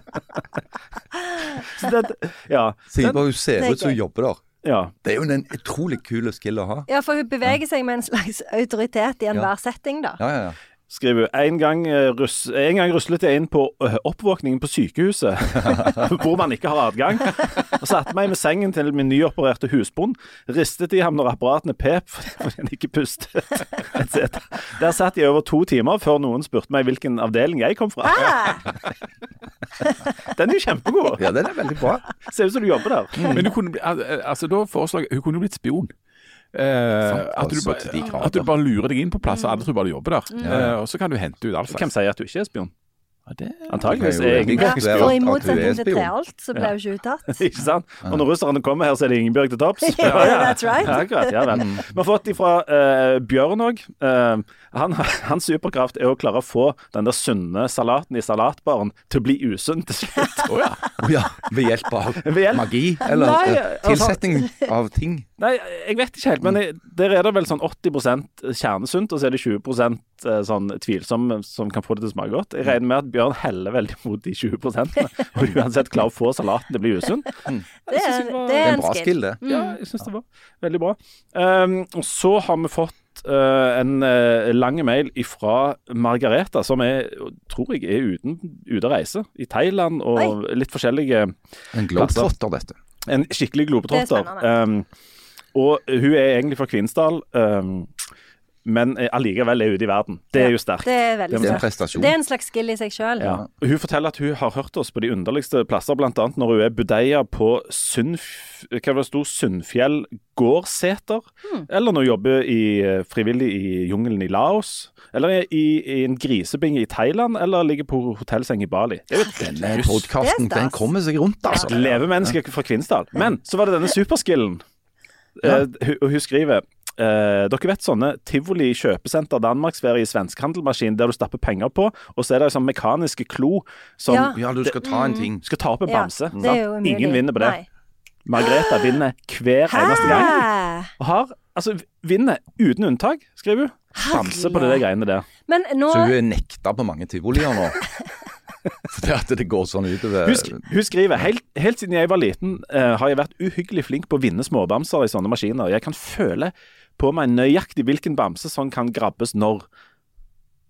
Så det, ja, Sier bare hun ser er ut som hun jobber der. ja. Det er jo en utrolig kul skill å ha. ja, for hun beveger seg med en slags autoritet i enhver setting, da. Ja, ja, ja. Skriver en gang, eh, russ, en gang ruslet jeg inn på øh, oppvåkningen på sykehuset, hvor man ikke har adgang, og satte meg med sengen til min nyopererte husbond, ristet i ham når apparatene pep fordi han ikke pustet, etc. Der satt jeg over to timer før noen spurte meg hvilken avdeling jeg kom fra. Ah, Den er jo kjempegod. ja, den er veldig bra. Ser ut som du jobber der. Men hun kunne, bli- altså, da foreslår jeg Hun kunne jo blitt spion. Eh, at, du, bare, de at du bare lurer deg inn på plass, og alle tror bare du jobber der. Eh, og så kan du hente ut alt Hvem sier at du ikke er spion? Ja, det- Antakeligvis er jo spion. Og i motsetning til. Treholt, så ble hun ikke uttatt. Ikke sant? Og når russerne kommer her, så er det Ingebjørg til topps. Ja, that's right. Akkurat, ja vel. Vi har fått ifra uh, Bjørn òg. han, hans superkraft er å klare å få den der sunne salaten i salatbaren til å bli usunn til slutt. Å ja. Oh, ja. Ved hjelp av Ved hjelp- magi? Eller Nei, altså- tilsetning av ting? Nei, jeg vet ikke helt, men jeg, der er det vel sånn 80% kjernesunt, og så er det 20% eh, sånn tvilsom som kan få det til å smake godt. Jeg regner med at Bjørn heller veldig mot de 20% og uansett klarer å få salaten til å bli usunn. Det er, det var- det er en bra skill. det. Ja, jeg syns det var veldig bra. Um, og så har vi fått uh, en uh, lang mail fra Margareta, som er, tror jeg er uten, ute å reise. I Thailand og litt forskjellige En globetrotter, dette. En skikkelig globetrotter. Det er og hun er egentlig fra Kvinesdal. Um, men allikevel er ute i verden. Det er jo sterkt. Det er veldig Det er en prestasjon. Det er en slags skill i seg sjøl. Ja. Hun forteller at hun har hørt oss på de underligste plasser, bl.a. når hun er budeia på Sundf hva var det sto, Sundfjell gårdseter. Hmm. Eller når hun jobber i, eh, frivillig i jungelen i Laos. Eller i, i en grisebinge i Thailand, eller ligger på hotellseng i Bali. Det er jo Denne podkasten, er den kommer seg rundt, altså. levemenneske fra Kvinesdal. Men så var det denne superskillen. Eh, hun, hun skriver eh, dere vet sånne tivoli kjøpesenter Danmarksferie i svenskehandelmaskin der du stapper penger på, og så er det sånn mekaniske klo som Ja. Ja, du skal ta en ting. skal ta opp en Ja, bamse. det er jo. Ingen vinner på det. Nei. Margrethe vinner hver eneste gang. Og har, altså, vinner uten unntak, skriver hun. Bamse på det greiene der. Men nå Så hun er nekta på mange tivolier nå. Fordi at det går sånn utover Hun, sk hun skriver helt, helt siden jeg var liten, uh, har jeg vært uhyggelig flink på å vinne småbamser i sånne maskiner. Jeg kan føle på meg nøyaktig hvilken bamse som kan grabbes når.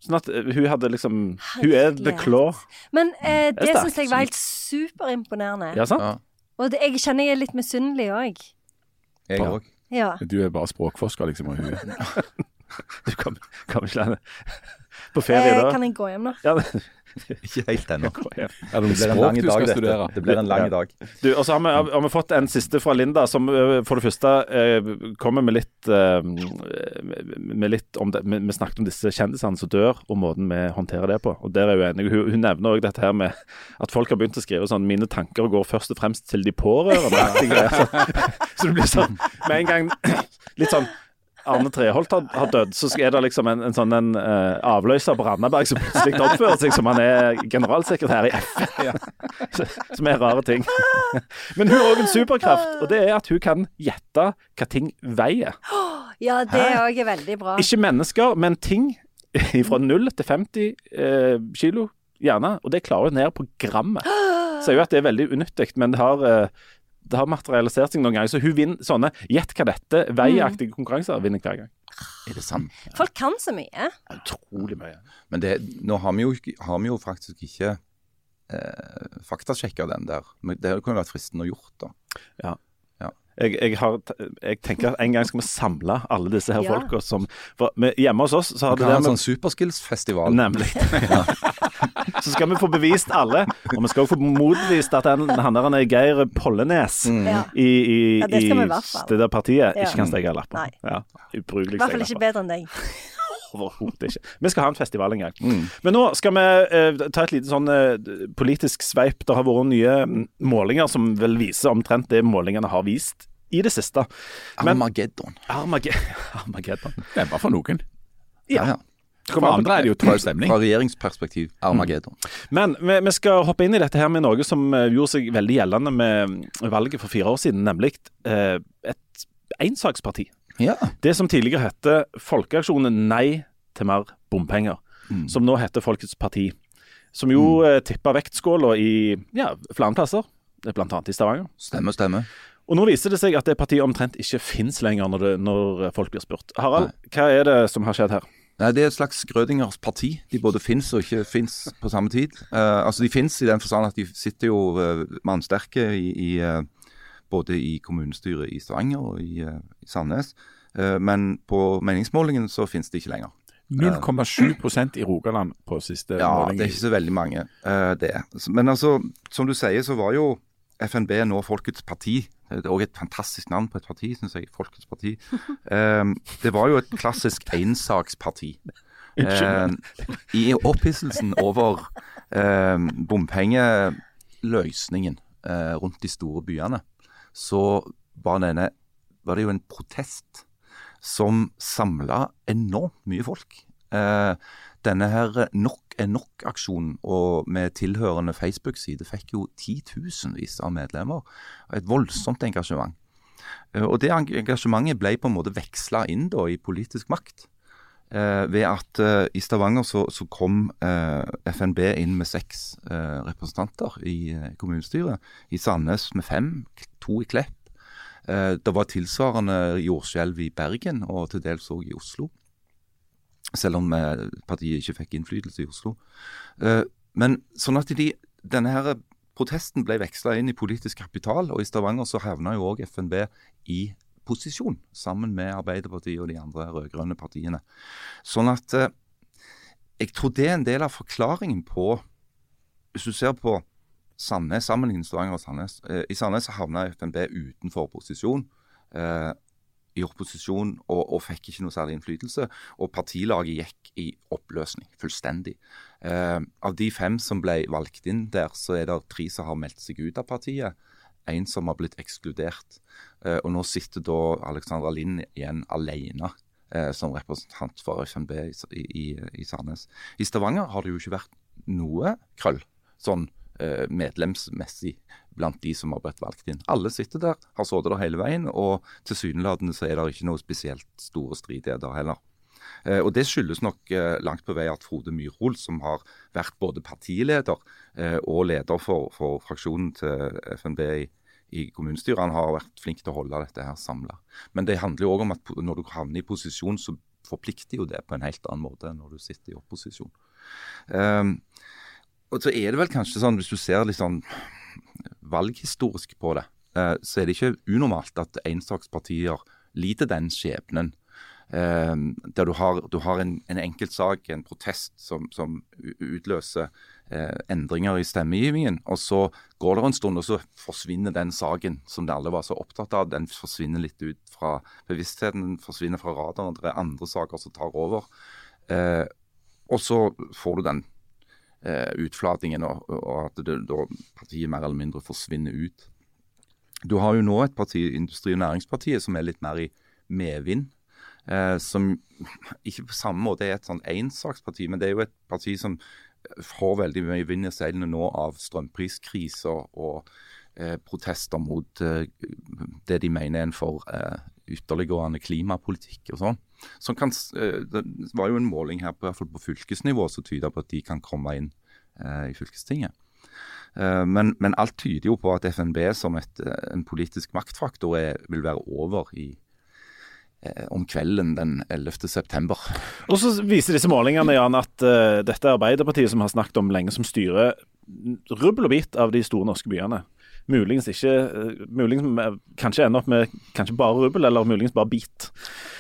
Sånn at eh, hun hadde liksom Hun er the claw. Men eh, Det syns jeg var helt superimponerende. Ja, sant? Ja, Og det, jeg kjenner jeg er litt misunnelig òg. jeg òg. Ja. Du er bare språkforsker, liksom. Og hun Du kan, kan ikke la det På ferie, Eh, da? kan jeg gå hjem nå? Ja, Ikke helt ennå. Ja. Det Det blir en lang dag, dette. Det blir en lang Ja. dag. Du, og så har vi, har vi fått en siste fra Linda, som for det første ø, kommer med litt ø, med litt om det. Vi, snakket om disse kjendisene som dør, og måten vi håndterer det på. Og der er jeg uenig. Hun, hun nevner òg dette her med at folk har begynt å skrive sånn 'Mine tanker går først og fremst til de pårørende'. Så, så det blir sånn med en gang litt sånn Arne Treholt har, har dødd, så er det liksom en, en sånn en, uh, avløser på Randaberg som plutselig oppfører seg som han er generalsekretær i FN. som er rare ting. Men hun har òg en superkraft, og det er at hun kan gjette hva ting veier. Ja, det òg er veldig bra. Ikke mennesker, men ting fra 0 til 50 eh, kilo, gjerne. Og det klarer hun ned på grammet. Sier jo at det er veldig unyttig, men det har, eh, det har materialisert seg noen ganger. Så hun vinner sånne gjett hva dette veiaktige konkurranser vinner hver gang. Er det sant? Folk kan så mye. Utrolig mye. Men det, nå har vi jo, har vi jo faktisk ikke eh, faktasjekka den der. Men det kunne vært fristende å gjort, da. Jeg, jeg, har, jeg tenker at en gang skal vi samle alle disse her Ja. folka som for, Hjemme hos oss så har Vi det ha en med sånn superskills-festival. Nemlig. så skal vi få bevist alle, og vi skal også få motbevist at han, han der han er Geir Pollenes mm. i, i, Ja, det i det der partiet Ja. ikke kan steke lapper. Ja, ubrukelig I hvert fall ikke bedre enn deg. Overhodet ikke. Vi skal ha en festival en gang. Mm. Men nå skal vi eh, ta et lite sånn eh, politisk sveip. Det har vært nye mm, målinger som vel viser omtrent det målingene har vist i det siste. Men Armageddon. Armage Armageddon. Det er bare for noen. Ja, ja. For andre er det jo trøll stemning. Fra regjeringsperspektiv, Armageddon. Men vi, vi skal hoppe inn i dette her med noe som eh, gjorde seg veldig gjeldende med valget for fire år siden, nemlig eh, et ensaksparti. Ja. Det som tidligere hette Folkeaksjonen Nei til mer bompenger, som nå heter Folkets Parti. Som jo mm. tippa vektskåla i ja, flere plasser, blant annet i Stavanger. Stemmer, stemmer. Og nå viser det seg at det partiet omtrent ikke fins lenger når, det, når folk blir spurt. Harald, hva er det som har skjedd her? Nei, Det er et slags Grødingers parti. De både fins og ikke fins på samme tid. Uh, altså De fins i den forstand at de sitter jo uh, mannsterke i, i uh, både i kommunestyret i Stavanger og i, i Sandnes. Men på meningsmålingen så fins det ikke lenger. 0,7% i Rogaland på siste Ja, måling. det er ikke så veldig mange, det. Men altså, som du sier, så var jo FNB nå Folkets parti. Det er òg et fantastisk navn på et parti, syns jeg. Folkets parti. Um, det var jo et klassisk ensaksparti. Um, I opphisselsen over um, bompengeløsningen uh, rundt de store byene, så var, denne, var det jo en protest som samla enormt mye folk. Eh, denne her Nok er nok-aksjonen og med tilhørende Facebook-side fikk jo titusenvis av medlemmer. Et voldsomt engasjement. Eh, og Det engasjementet ble på en måte veksla inn da i politisk makt. Eh, ved at eh, i Stavanger så, så kom eh, FNB inn med seks eh, representanter i eh, kommunestyret. I Sandnes med fem, to i Klepp. Det var tilsvarende jordskjelv i Bergen og til dels òg i Oslo. Selv om eh, partiet ikke fikk innflytelse i Oslo. Eh, men sånn at de, denne her protesten ble veksla inn i politisk kapital, og i Stavanger så havna jo òg FNB i posisjon, sammen med Arbeiderpartiet og de andre rød-grønne partiene. Sånn at eh, jeg tror det er en del av forklaringen på Hvis du ser på Sandnes, sammenlignet Stavanger og Sandnes. I Sandnes havna FNB utenfor posisjon. I opposisjon og, og, fikk ikke noe særlig innflytelse. Og partilaget gikk i oppløsning fullstendig. Eh, av de fem som ble valgt inn der, så er det tre som har meldt seg ut av partiet. En som har blitt ekskludert. Eh, og nå sitter da Alexandra Lind igjen alene eh, som representant for FNB i, i, i, Sandnes. I Stavanger har det jo ikke vært noe krøll sånn medlemsmessig blant de som har blitt valgt inn. Alle sitter der, har sittet der hele veien, og tilsynelatende så er det ikke noe spesielt store stridigheter heller. Eh, og Det skyldes nok eh, langt på vei at Frode Myrhol, som har vært både partileder eh, og leder for, for fraksjonen til FNB i, i kommunestyret, han har vært flink til å holde dette her samla. Men det handler jo òg om at når du havner i posisjon, så forplikter jo det på en helt annen måte enn når du sitter i opposisjon. Um, og så er det vel kanskje sånn, hvis du ser litt sånn valghistorisk på det, uh, så er det ikke unormalt at ensakspartier lider den skjebnen. Uh, der du har, du har en, en enkeltsak, en protest, som, som utløser uh, endringer i stemmegivningen. Og så går det en stund, og så forsvinner den saken som de alle var så opptatt av. Den forsvinner litt ut fra bevisstheten, den forsvinner fra radaren. Det er andre saker som tar over. og så får du den eh, utflatingen, og, og at det, da partiet mer eller mindre forsvinner ut. Du har jo nå et parti, Industri- og Næringspartiet, som er litt mer i medvind. Eh, som ikke på samme måte er et sånn ensaksparti, men det er jo et parti som får veldig mye vind i seilene nå av strømpriskriser og eh, protester mot eh, det de mener er en for eh, ytterliggående klimapolitikk og sånn. Som kan, eh, det var jo en måling her på, i hvert fall på fylkesnivå som tyder på at de kan komme inn eh, i fylkestinget. Eh, men, men, alt tyder jo på at FNB som et, eh, en politisk maktfaktor er, vil være over i, eh, om kvelden den 11. september. Og så viser disse målingene Jan, at dette er Arbeiderpartiet som har snakket om lenge, som styrer rubbel og bit av de store norske byene muligens ikke eh, muligens Kanskje ender opp med kanskje bare rubbel, eller muligens bare bit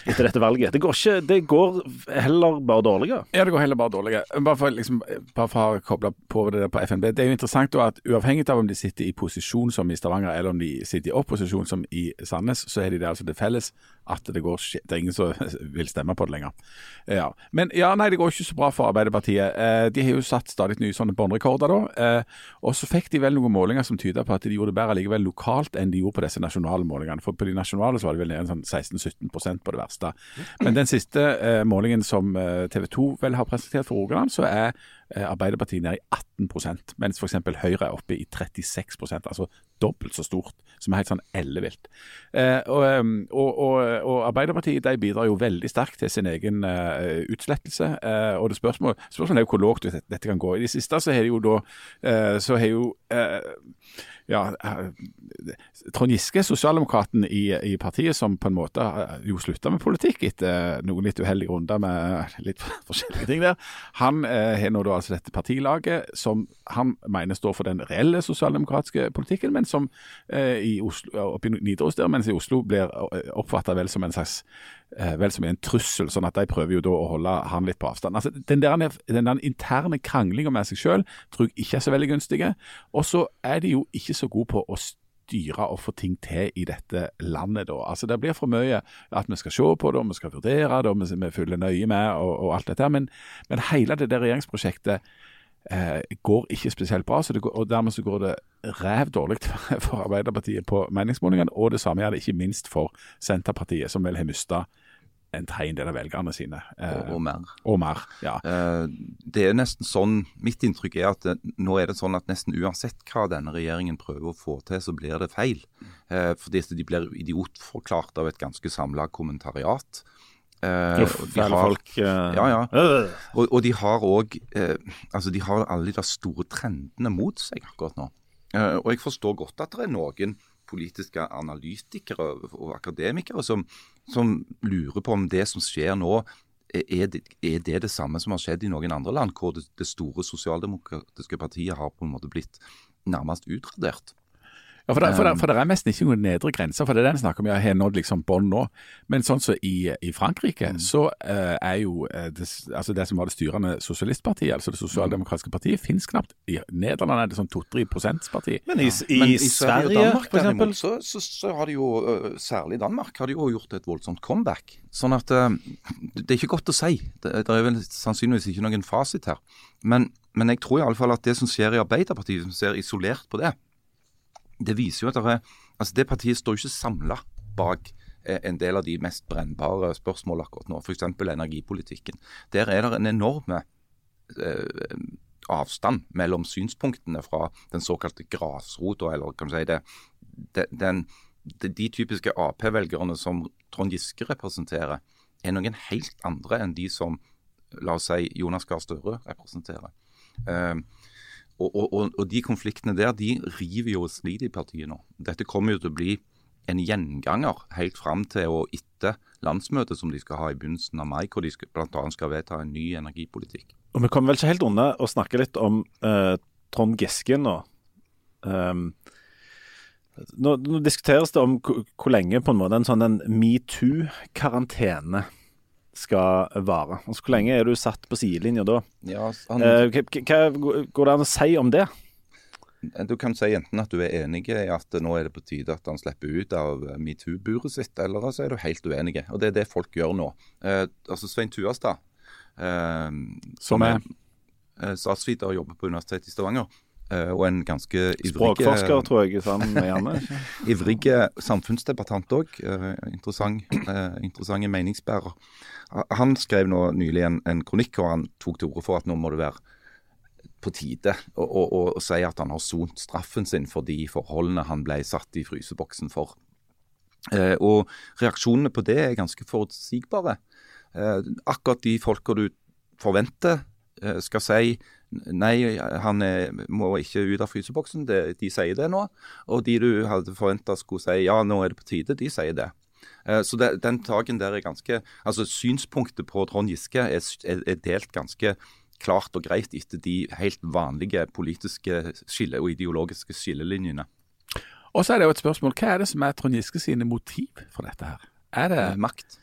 etter dette valget. Det går, ikke, det går heller bare dårligere. Ja, det går heller bare dårligere. Bare for, liksom, bare for å koble på det der på FNB. Det er jo interessant at uavhengig av om de sitter i posisjon som i Stavanger, eller om de sitter i opposisjon som i Sandnes, så er de det altså det felles at det går Det er ingen som vil stemme på det lenger. Ja. Men ja, nei, det går ikke så bra for Arbeiderpartiet. Eh, de har jo satt stadig nye sånne båndrekorder, da. Eh, og så fikk de vel noen målinger som tyder på at de gjorde det bedre likevel lokalt enn de gjorde på disse nasjonale målingene. For på de nasjonale så var det vel nede sånn 16-17% på det verste. Men den siste eh, målingen som eh, TV 2 vel har presentert for Rogaland, så er Arbeiderpartiet ned i 18% mens f.eks. Høyre er oppe i 36% altså dobbelt så stort, som er helt sånn ellevilt. Eh, og, og, og, Arbeiderpartiet de bidrar jo veldig sterkt til sin egen uh, utslettelse. Og det spørsmålet, spørsmålet er jo hvor lågt dette kan gå. I det siste så har jo da så har jo ja, Trond Giske, sosialdemokraten i, i, partiet, som på en måte jo slutta med politikk etter noen litt uheldige runder med litt forskjellige ting der. Han har nå da altså dette partilaget som han mener står for den reelle sosialdemokratiske politikken, men som eh, i Oslo, oppe i Nidaros der, mens i Oslo blir eh, oppfatta vel som en slags eh, vel som en trussel, sånn at de prøver jo da å holde han litt på avstand. Altså, Den der, den der interne kranglinga med seg sjøl tror jeg ikke er så veldig gunstige. Og så er de jo ikke så gode på å styre og få ting til i dette landet. da. Altså Det blir for mye at vi skal se på det, og vi skal vurdere det, og vi følger nøye med og, og alt dette. Men, men hele det der regjeringsprosjektet eh, går ikke spesielt bra. Går, og Dermed så går det ræv dårlig for Arbeiderpartiet på meningsmålingene. Og det samme gjør det ikke minst for Senterpartiet, som vel har mista en tredjedel av velgerne sine. Eh, og, og, mer. Og mer, ja. Eh, det er nesten sånn, Mitt inntrykk er at det, nå er det sånn at nesten uansett hva denne regjeringen prøver å få til, så blir det feil. Eh, fordi de blir idiotforklart av et ganske samla kommentariat. Uh, Uff, fæle folk. Uh, ja, ja. Uh. Og, og, de har òg altså de har alle de store trendene mot seg akkurat nå. og jeg forstår godt at det er noen politiske analytikere og akademikere som, som lurer på om det som skjer nå, er det, er det, det samme som har skjedd i noen andre land, hvor det, det store sosialdemokratiske partiet har på en måte blitt nærmest utradert? Ja, for, det, for, det, for det er nesten ikke noen nedre grenser, for det er den snakker om. Jeg har nådd liksom bånd nå. Men sånn som i, i Frankrike, Mm. så uh, er jo eh, det, altså det som var det styrende sosialistpartiet, altså det sosialdemokratiske partiet, finnes knapt. I Nederland er det sånn to-tre prosentsparti. Men i, i, Men Sverige, og Danmark for eksempel derimot, så, så, så har de jo, øh, særlig Danmark, har de jo gjort et voldsomt comeback. Sånn at uh, det er ikke godt å si. Det, det er vel sannsynligvis ikke noen fasit her. Men, men jeg tror i alle fall at det som skjer i Arbeiderpartiet, som ser isolert på det, det viser jo at det, altså det partiet står ikke samla bak eh, en del av de mest brennbare spørsmålene akkurat nå, f.eks. energipolitikken. Der er det en enorme eh, avstand mellom synspunktene fra den såkalte grasrota, eller kan du si det, de, den, de, de typiske Ap-velgerne som Trond Giske representerer, er noen helt andre enn de som la oss si Jonas Gahr Støre representerer. Eh, og, og, og, de konfliktene der, de river jo og sliter i partiet nå. Dette kommer jo til å bli en gjenganger helt fram til og etter landsmøtet som de skal ha i begynnelsen av mai, hvor de bl.a. skal vedta en ny energipolitikk. Og vi kommer vel ikke helt unna å snakke litt om eh, Trond Giske nå. Um, nå. Nå diskuteres det om hvor lenge på en måte en sånn en metoo-karantene skal vare. Altså, hvor lenge er du satt på sidelinja da? Ja, han, Eh, hva, går det an å si om det? Du kan si enten at du er enig i at nå er det på tide at han slipper ut av metoo-buret sitt, eller så er du helt uenig. Og det er det folk gjør nå. Eh, altså Svein Tuastad, eh, Som er eh, statsviter og jobber på Universitetet i Stavanger, eh, og en ganske ivrig Språkforsker, tror jeg, sammen med Janne. ivrig samfunnsdebattant òg. interessant, eh, interessante meningsbærer. Han skrev nå nylig en, en kronikk hvor han tok til orde for at nå må det være på tide å, å, å, å si at han har sont straffen sin for de forholdene han ble satt i fryseboksen for. Eh, og reaksjonene på det er ganske forutsigbare. Eh, akkurat de folka du forventer eh, skal si nei, han er, må ikke ut av fryseboksen, De, de sier det nå. Og de du hadde forventa skulle si ja, nå er det på tide, de sier det. Eh, Så det, den taken der er ganske Altså synspunktet på Trond Giske er, er, er delt ganske klart og greit etter de helt vanlige politiske skille og ideologiske skillelinjene. Og så er det jo et spørsmål, hva er det som er Trond Giske sine motiv for dette her? Er det Eh, Makt.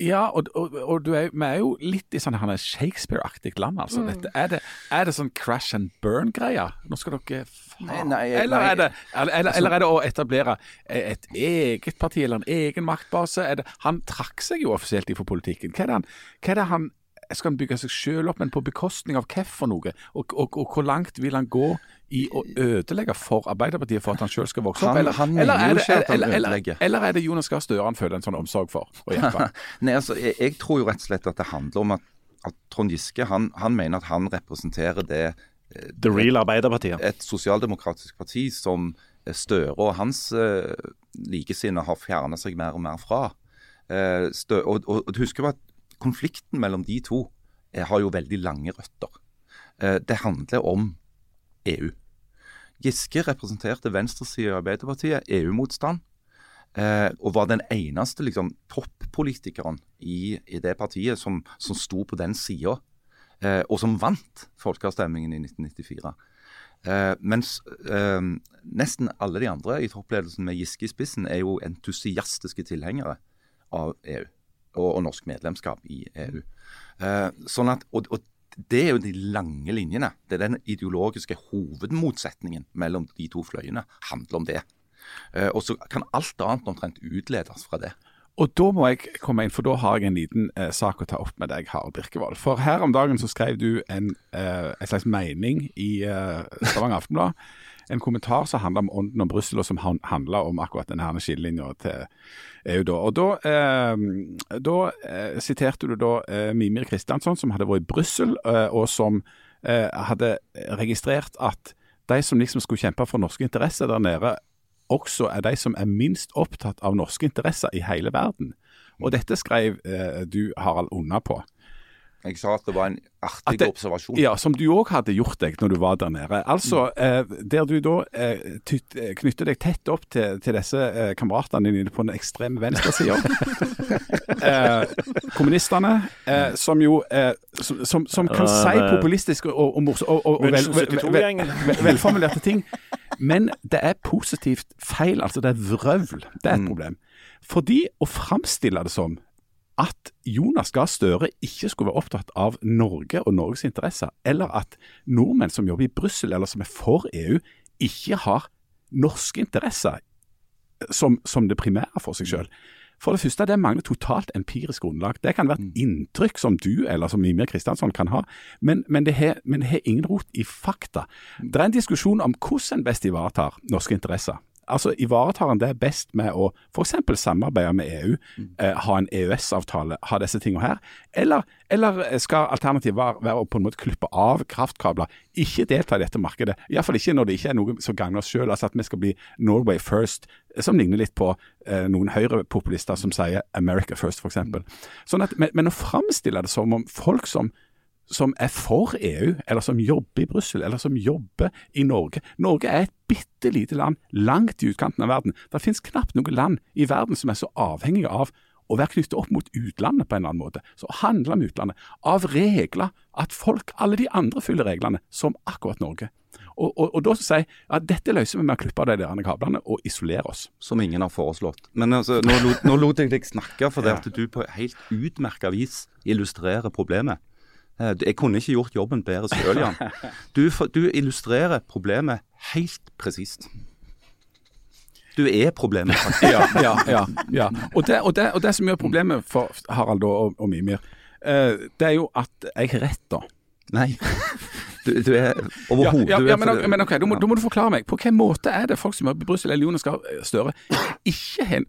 Ja, og, og, og du er, vi er jo litt i sånn Shakespeare-aktig land, altså. Dette, er, det, er det sånn crash and burn-greier? Nå skal dere faen Nei, nei, eller, er det, eller, eller, eller er det å etablere et eget parti eller en egen maktbase? Er det, han trakk seg jo offisielt ifra politikken. Hva er det han, hva er det han skal han bygge seg selv opp, men på bekostning av hva for noe? Og, og, og hvor langt vil han gå i å ødelegge for Arbeiderpartiet for at han selv skal vokse opp? Han- han eller, er det, eller, eller, eller er det Jonas Gahr Støre han føler en sånn omsorg for? Nei, altså, jeg, jeg tror jo rett og slett at det handler om at, at Trond Giske han, han mener at han representerer det The real Arbeiderpartiet. et sosialdemokratisk parti som Støre og hans uh, likesinnede har fjernet seg mer og mer fra. Uh, Stø, og, og, og du husker at konflikten mellom de to eh, har jo veldig lange røtter. Eh, det handler om EU. Giske representerte venstresida i Arbeiderpartiet, EU-motstand. Eh, og var den eneste liksom, toppolitikeren i, i det partiet som, som sto på den sida, og som vant folkeavstemningen i 1994. Eh, mens eh, nesten alle de andre i toppledelsen med Giske i spissen er jo entusiastiske tilhengere av EU og, og norsk medlemskap i EU. Eh, sånn at, og, og det er jo de lange linjene. Det er den ideologiske hovedmotsetningen mellom de to fløyene. handler om det. Eh, og så kan alt annet omtrent utledes fra det. Og da må jeg komme inn, for da har jeg en liten eh, sak å ta opp med deg, Harald Birkevold. For her om dagen så skrev du en, eh, en slags mening i eh, Stavanger Aftenblad. En kommentar som handler om ånden om Brussel, og som handla om akkurat denne skillelinja til EU. da. Og Da, eh, da eh, siterte du da eh, Mimir Kristiansson, som hadde vært i Brussel, eh, og som eh, hadde registrert at de som liksom skulle kjempe for norske interesser der nede, også er de som er minst opptatt av norske interesser i hele verden. Og dette skrev eh, du, Harald, unna på. Jeg sa at det var en artig det- observasjon. Ja, Som du òg hadde gjort deg når du var der nede. Altså, eh, Der du da eh, eh, knytter deg tett opp til, til disse eh, kameratene dine på den ekstreme venstresida. eh, kommunistene, eh, som jo eh, som, som, som kan uh, si populistiske og, og, og, og, og vel, vel, vel, 72-gjengen. vel, velformulerte ting. Men det er positivt feil, altså det er vrøvl. Det er et problem. Fordi å framstille det som at Jonas Gahr Støre ikke skulle være opptatt av Norge og Norges interesser, eller at nordmenn som jobber i Brussel eller som er for EU, ikke har norske interesser som, som det primære for seg selv. For det første, det mangler totalt empirisk grunnlag. Det kan være et inntrykk som du eller som Mimir Kristiansson kan ha, men, men det har men det har ingen rot i fakta. Det er en diskusjon om hvordan en best ivaretar norske interesser. Altså Ivaretar en det best med å f.eks. samarbeide med EU, eh, ha en EØS-avtale, ha disse tingene her? Eller, eller skal alternativet være, være å på en måte klippe av kraftkabler, ikke delta i dette markedet? Iallfall ikke når det ikke er noe som gagner oss sjøl. Altså at vi skal bli Norway first, som ligner litt på eh, noen høyrepopulister som sier America first, f.eks. Sånn at, men, men å framstille det som om folk som som er for EU, eller som jobber i Brussel, eller som jobber i Norge. Norge er et bitte lite land langt i utkanten av verden. Det finnes knapt noe land i verden som er så avhengig av å være knyttet opp mot utlandet på en eller annen måte. Så å handle med utlandet. Av regler. At folk, alle de andre følger reglene, som akkurat Norge. Og, og, og da sier jeg at dette løser vi med å klippe av de der kablene og isolere oss. Som ingen har foreslått. Men altså, nå, lot- nå lot jeg deg snakke for det at du på helt utmerka vis illustrerer problemet. Eh, Jeg kunne ikke gjort jobben bedre sjøl, Jan. Du, du illustrerer problemet helt presist. Du er problemet, faktisk. Ja, ja, ja. ja. Og, det, og, det, og det som gjør problemet for Harald og, og Mimir, uh, det er jo at jeg har rett, da. Nei. Du, du er overhodet ja, ja, men, for- men ok, da må, da må du forklare meg. På hvilken måte er det folk som jobber i Brussel eller Jonas Gahr Støre ikke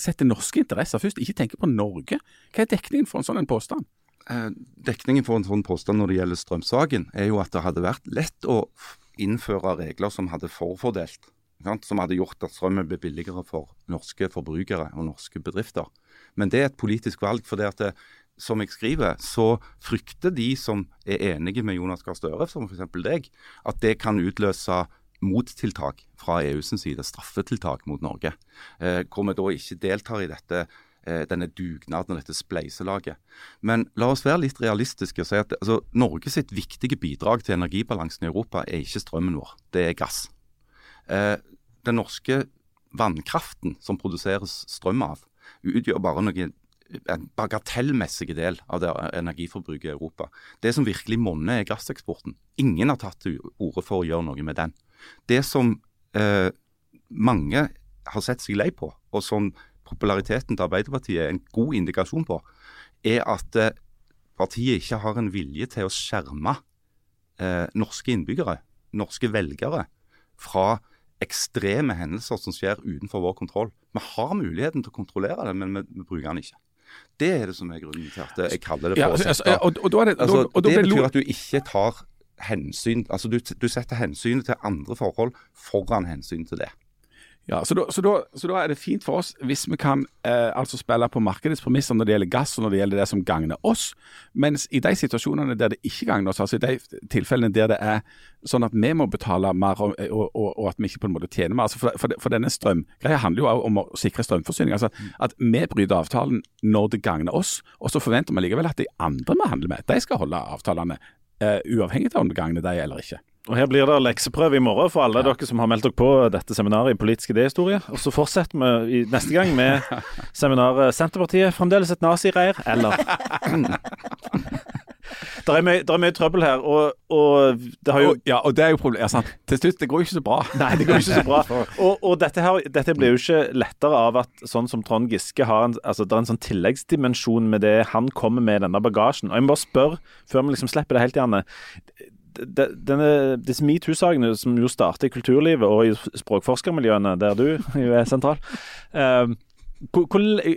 setter norske interesser først, ikke tenker på Norge? Hva er dekningen for en sånn en påstand? Eh, Dekningen for en sånn påstand når det gjelder strømsaken, er jo at det hadde vært lett å innføre regler som hadde forfordelt. Som hadde gjort at strømmen ble billigere for norske forbrukere og norske bedrifter. Men det er et politisk valg. for det at det, som jeg skriver, så frykter de som er enige med Jonas Gahr Støre, som f.eks. deg, at det kan utløse mottiltak fra EUs side, straffetiltak mot Norge. Eh, hvor vi da ikke deltar i dette eh, denne dugnaden og dette spleiselaget. Men la oss være litt realistiske og si at altså, Norge sitt viktige bidrag til energibalansen i Europa er ikke strømmen vår, det er gass. Eh, den norske vannkraften som produseres strøm av, utgjør bare noe, en bagatellmessig del av det energiforbruket i Europa. Det som virkelig monner, er gasseksporten. Ingen har tatt til orde for å gjøre noe med den. Det som eh, mange har sett seg lei på, og som populariteten til Arbeiderpartiet er en god indikasjon på, er at eh, partiet ikke har en vilje til å skjerme eh, norske innbyggere, norske velgere, fra ekstreme hendelser som skjer utenfor vår kontroll. Vi har muligheten til å kontrollere det, men vi, vi bruker den ikke. Det er det som er grunnen til at jeg kaller det for å altså, sette altså, Det betyr at du ikke tar hensyn Altså du, du setter hensynet til andre forhold foran hensyn til det. Ja, så da, så, da, så da er det fint for oss hvis vi kan eh, altså spille på markedets premisser når det gjelder gass og når det gjelder det som gagner oss, mens i de situasjonene der det ikke gagner oss, altså i de tilfellene der det er sånn at vi må betale mer og, og, og, at vi ikke på en måte tjener mer altså for, for, for denne strømgreia handler jo om å sikre strømforsyning. altså At vi bryter avtalen når det gagner oss, og så forventer vi likevel at de andre vi handler med, de skal holde avtalene, Uh, uavhengig av om det gagner deg eller ikke. Og Her blir det lekseprøve i morgen for alle dere som har meldt dere på dette seminaret i politisk idéhistorie. Og så fortsetter vi neste gang med seminaret 'Senterpartiet fremdeles et nazireir', eller Det er mye, er mye trøbbel her, og, og det har jo Og, ja, og det er jo problemet. Ja. Til slutt, det går jo ikke så bra. Nei, det går ikke så bra. Og, og dette, her, dette blir jo ikke lettere av at sånn som Trond Giske har en, altså, det er en sånn tilleggsdimensjon med det han kommer med i denne bagasjen. Og jeg må bare spørre, før vi liksom slipper det helt, Janne. De- Denne, disse metoo-sakene som jo starter i kulturlivet og i språkforskermiljøene, der du jo er sentral eh, hvor,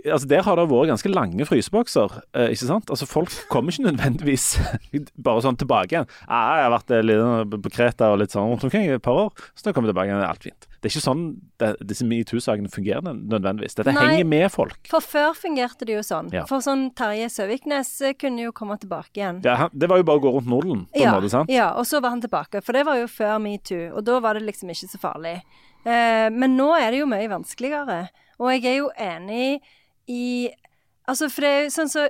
altså Der har det vært ganske lange frysebokser, eh, ikke sant? Altså Folk kommer ikke nødvendigvis bare sånn tilbake igjen. Ah, 'Jeg har vært eh, litt på Kreta og litt sånn rundt omkring i et par år, så da kommer jeg tilbake igjen, det er alt fint'. Det er ikke sånn det, disse metoo-sakene fungerer nødvendigvis. Dette Nei. henger med folk. For før fungerte det jo sånn. Ja. For sånn Terje Søviknes eh, kunne jo komme tilbake igjen. Ja, han, det var jo bare å gå rundt Norden, på en måte. sant? ja, og så var han tilbake. For det var jo før metoo, og da var det liksom ikke så farlig. Eh, men nå er det jo mye vanskeligere. Og jeg er jo enig i Altså, for det er jo sånn så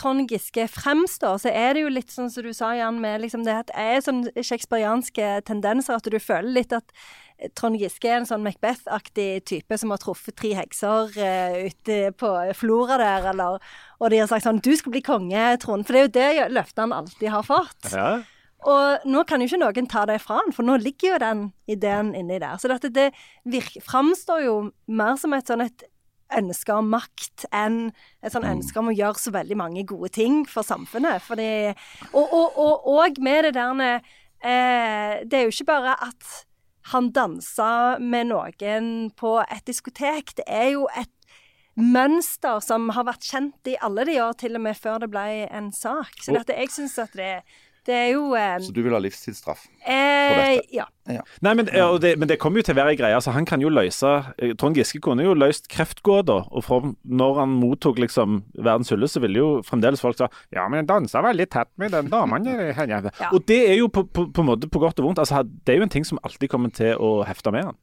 Trond Giske fremstår, så er det jo litt sånn som du sa, Jan, med liksom det at er sånn shakespearianske tendenser, at du føler litt at Trond Giske er en sånn Macbeth-aktig type som har truffet tre hekser uh, ute på Flora der, eller Og de har sagt sånn 'Du skal bli konge, Trond'. For det er jo det løftet han alltid har fått. Ja. Og nå kan jo ikke noen ta det fra han, for nå ligger jo den ideen inni der. Så dette, det virker, framstår jo mer som et sånn et ønske om makt enn et sånn ønske om å gjøre så veldig mange gode ting for samfunnet. Fordi, og, og, og, og med det der eh, Det er jo ikke bare at han dansa med noen på et diskotek. Det er jo et mønster som har vært kjent i alle de år, til og med før det ble en sak. Så dette, jeg syns at det, det er jo eh, Så du vil ha livstidsstraff? eh, dette? Ja. Nei, men, ja, det, men det kommer jo til å være ei greie. Altså, han kan jo løse eh, Trond Giske kunne jo løst kreftgåta. Og fra, når han mottok liksom verdens hylle, så ville jo fremdeles folk sa Ja, men han dansa veldig tett med den damen. Ja. Ja. Og det er jo på, på, på måte på godt og vondt. Altså, det er jo en ting som alltid kommer til å hefte med han.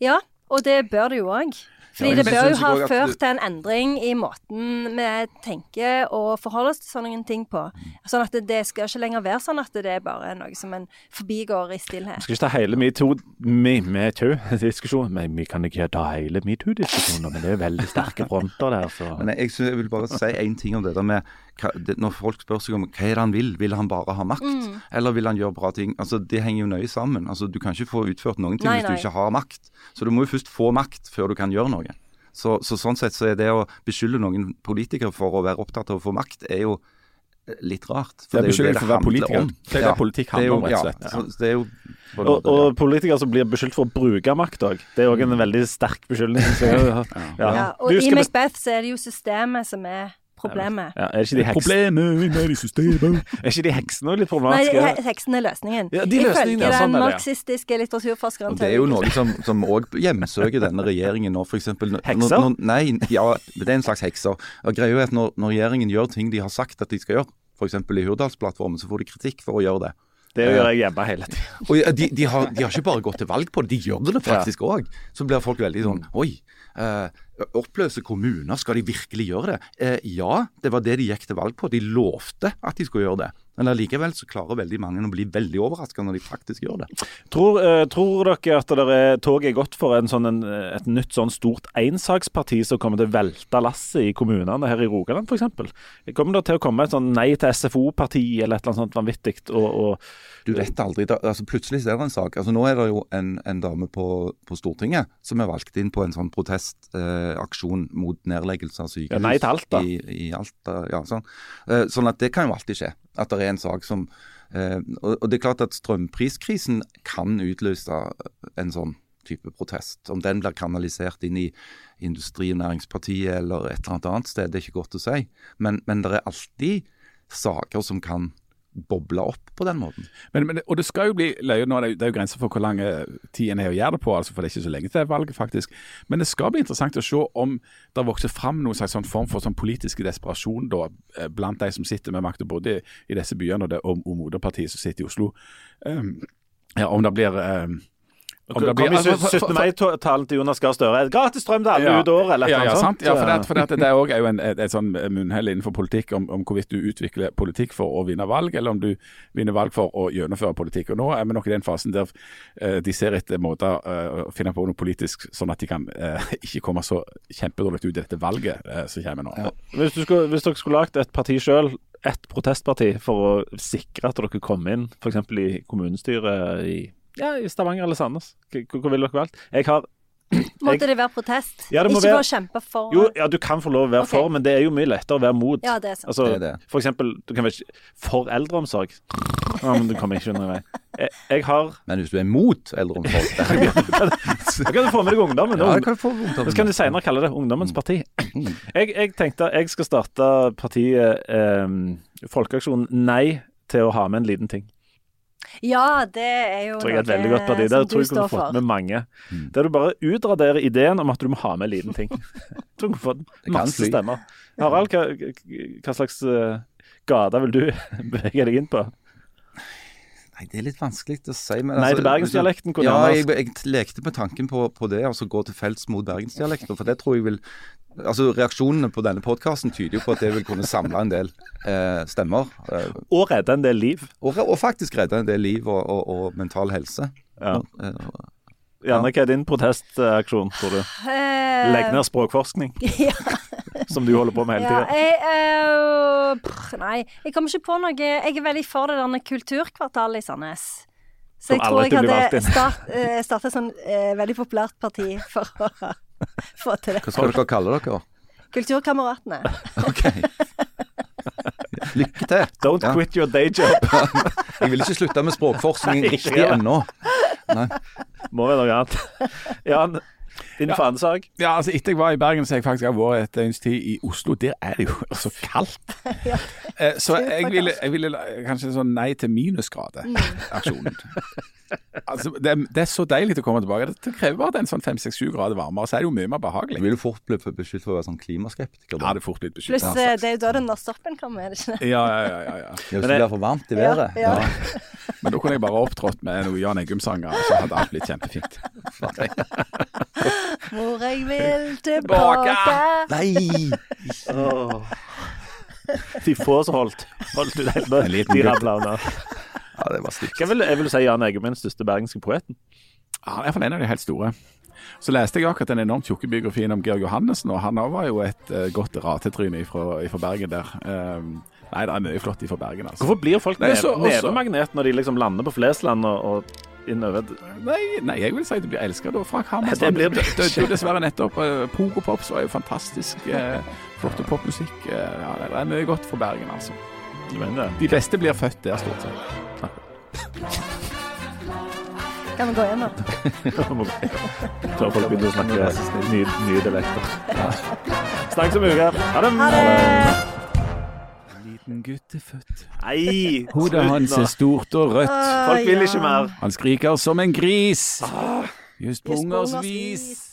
ja, og det bør det jo òg. Fordi Ja, det bør jo ha ført til en endring i måten vi tenker og forholder oss til sånne ting på. Sånn at det, det skal ikke lenger være sånn at det er bare noe som en forbigår i stillhet. Vi skal ikke ta hele metoo-diskusjonen. Men vi kan ikke ta hele metoo-diskusjonen, men det er veldig sterke fronter der, så Men jeg, jeg, jeg vil bare si én ting om det der med hva, det, Når folk spør seg om hva er det han vil, vil han bare ha makt? Mm. Eller vil han gjøre bra ting? Altså Det henger jo nøye sammen. Altså Du kan ikke få utført noen ting Nei, hvis nei. du ikke har makt. Så du må jo først få makt før du kan gjøre noe. Så, så sånn sett så er det å beskylde noen politikere for å være opptatt av å få makt, er jo eh, litt rart. Det er jo beskyldning for å være politiker. om. Det er det politikk det er handler om, rett og slett. Ja, så det er jo Og, og politikere som blir beskyldt for å bruke makt òg. Det er òg en veldig sterk beskyldning. Ja. Ja, og i Macbeth så er det jo systemet som er problemet. ja, er ikke de heks... Problemet inne i systemet Er ikke de heksene litt problematiske? Nei, heksene er løsningen. Ja, de løsningene, Ifølge ja, sånn den ja. marxistiske litteraturforskeren Og Det er jo noe som, som også hjemsøker denne regjeringen nå, f.eks. Hekser? Nei, ja, det er en slags hekser. Og greia er at når, når regjeringen gjør ting de har sagt at de skal gjøre, f.eks. i Hurdalsplattformen, så får de kritikk for å gjøre det. Det gjør jeg hjemme hele tida. Og ja, de, de, har, de har ikke bare gått til valg på det, de gjør det faktisk òg. Så blir folk veldig sånn Oi, eh, oppløse kommuner, skal de virkelig gjøre det? Eh, ja, det var det de gikk til valg på. De lovte at de skulle gjøre det. Men allikevel så klarer veldig mange å bli veldig overraska når de faktisk gjør det. Tror, uh, tror dere at det er, toget er godt for en sånn, en, et nytt sånn stort ensaksparti som kommer til å velte lasset i kommunene her i Rogaland f.eks.? Kommer det til å komme et sånn nei til SFO-parti eller et eller annet sånt vanvittig? Og, og, Du vet aldri. Da, altså Plutselig er det en sak. Altså Nå er det jo en, en dame på, på Stortinget som er valgt inn på en sånn protestaksjon eh, mot nedleggelse av sykehus. Ja, nei til Alta. I, i Alta ja, sånn. Eh, sånn at det kan jo alltid skje. At det er en sak som eh, og, og det er klart at strømpriskrisen kan utløse en sånn type protest. Om den blir kanalisert inn i Industri- og Næringspartiet eller et eller annet annet sted, det er ikke godt å si. Men, men det er alltid saker som kan boble opp på den måten. Men, men, og det skal jo bli løye nå, det er jo- er grenser for hvor lang eh, tid en har å gjøre det på, altså, for det er ikke så lenge til valget, faktisk. Men det skal bli interessant å se om det vokser fram noen slags sånn form for sånn politisk desperasjon da, eh, blant de som sitter med makta, både i disse byene og, det, og, og moderpartiet som sitter i Oslo. Um, ja, om det blir um, om det blir- altså, for- for- 17. mai-talen til Jonas Gahr Støre. Gratis strøm til alle ut året, eller et ja, ja, sånt. Ja, for det, for det, det er jo en, et, et sånn munnhell innenfor politikk om, om hvorvidt du utvikler politikk for å vinne valg, eller om du vinner valg for å gjennomføre politikk. Og Nå er vi nok i den fasen der uh, de ser etter måter uh, å finne på noe politisk, sånn at de kan uh, ikke komme så kjempedårlig ut i dette valget eh, som kommer nå. Hvis, du skulle, hvis dere skulle lagt et parti sjøl, et protestparti, for å sikre at dere kom inn f.eks. i kommunestyret i, ja, i Stavanger eller Sandnes, Hvor ville dere valgt? Jeg har Måtte det være protest? Ja, det må ikke være- for å kjempe for Jo, ja, du kan få lov å være okay. for, men det er jo mye lettere å være mot. Ja, det er sant. Altså, Det er det. For eksempel, du kan være for eldreomsorg. Ja, men du kommer ikke under vei. Jeg, jeg har Men hvis du er mot eldreomsorg Da kan du få med deg ungdommen. Ja, kan du få ungdommen. Så kan du senere kalle det Ungdommens parti. Jeg, jeg tenkte jeg skal starte partiet eh, Folkeaksjonen Nei til å ha med en liten ting. Ja, det er jo tror jeg er et veldig godt parti. Der tror jeg du kunne fått med mange. Der du bare utraderer ideen om at du må ha med en liten ting. Jeg tror du kunne fått masse stemmer. Harald, hva, hva slags uh, gate vil du bevege deg inn på? Nei, det er litt vanskelig å si. Men Nei altså, til bergensdialekten kunne Ja, jeg, jeg lekte med tanken på, på det, altså gå til felts mot bergensdialekten. For det tror jeg vil Altså Reaksjonene på denne podkasten tyder jo på at det vil kunne samle en del eh, stemmer. Eh, Og redde en del liv. og, og faktisk redde en del liv og, og, og mental helse. Ja. Eh, Janne, hva er din protestaksjon, tror du? Eh, Legg ned språkforskning, Ja. som du holder på med hele tida. Ja, uh, nei, jeg kommer ikke på noe Jeg er veldig for det der kulturkvartalet i Sandnes. Så jeg tror jeg hadde start, eh, startet sånn eh, veldig populært parti for å få til det. hva skal dere kalle dere? Kulturkameratene. Ok. Lykke til. Don't Ja. quit your day job. Jeg vil ikke slutte med språkforskning riktig ennå. Må være noe annet. Jan, din fanesak. Ja, altså Etter jeg var i Bergen, så har jeg faktisk vært et døgns tid i Oslo. Der er det jo så kaldt. ja. så jeg ville, jeg ville kanskje sånn nei til minusgrader-aksjonen. Altså, det, det er så deilig å komme tilbake. Det krever bare en sånn fem-seks-sju grader varmere, så er det jo mye mer behagelig. vil du fort bli beskyldt for å være sånn klimaskeptiker. Ja, det er fort blitt Pluss beskyttet. eh, det er jo da den stoppen kommer, er det ikke det? Ja, ja, ja, ja, ja. Ja, Hvis det blir for varmt i Ja, været. ja. Men da kunne jeg bare opptrådt med noen Jan Eggum-sanger, så hadde alt blitt kjempefint. Hvor jeg vil tilbake. Nei! De få som holdt. Holdt ut helt med. En De rabla unna. Ja, det var stygt. Hva vil, jeg vil si Jan Eggum er den største bergenske poeten. Ja, Han er iallfall en av de helt store. Så leste jeg akkurat den enormt tjukke biografien om Georg Johannessen, og han òg var jo et uh, godt ratetryne fra Bergen der. Um, nei, det er mye flott ifra Bergen, altså. Hvorfor blir folk nevemagnet når de liksom lander på Flesland og, og innover Nei, nei, jeg vil si det blir elska da. Frank Hammerstrand det blir det. døde jo dessverre nettopp. Pogopops var jo fantastisk. Uh, flotte popmusikk. Uh, ja, det er mye godt for Bergen, altså. Du mener det? De beste blir født der, stort sett. Kan vi gå igjen nå? Før folk begynner å snakke nye, nye dialekter. Snakkes om en uke. Ha det. Liten gutt er født. Nei, Hodet hans er stort og rødt. Folk vil ikke mer. Han skriker som en gris. Just på ungers ungers vis. vis.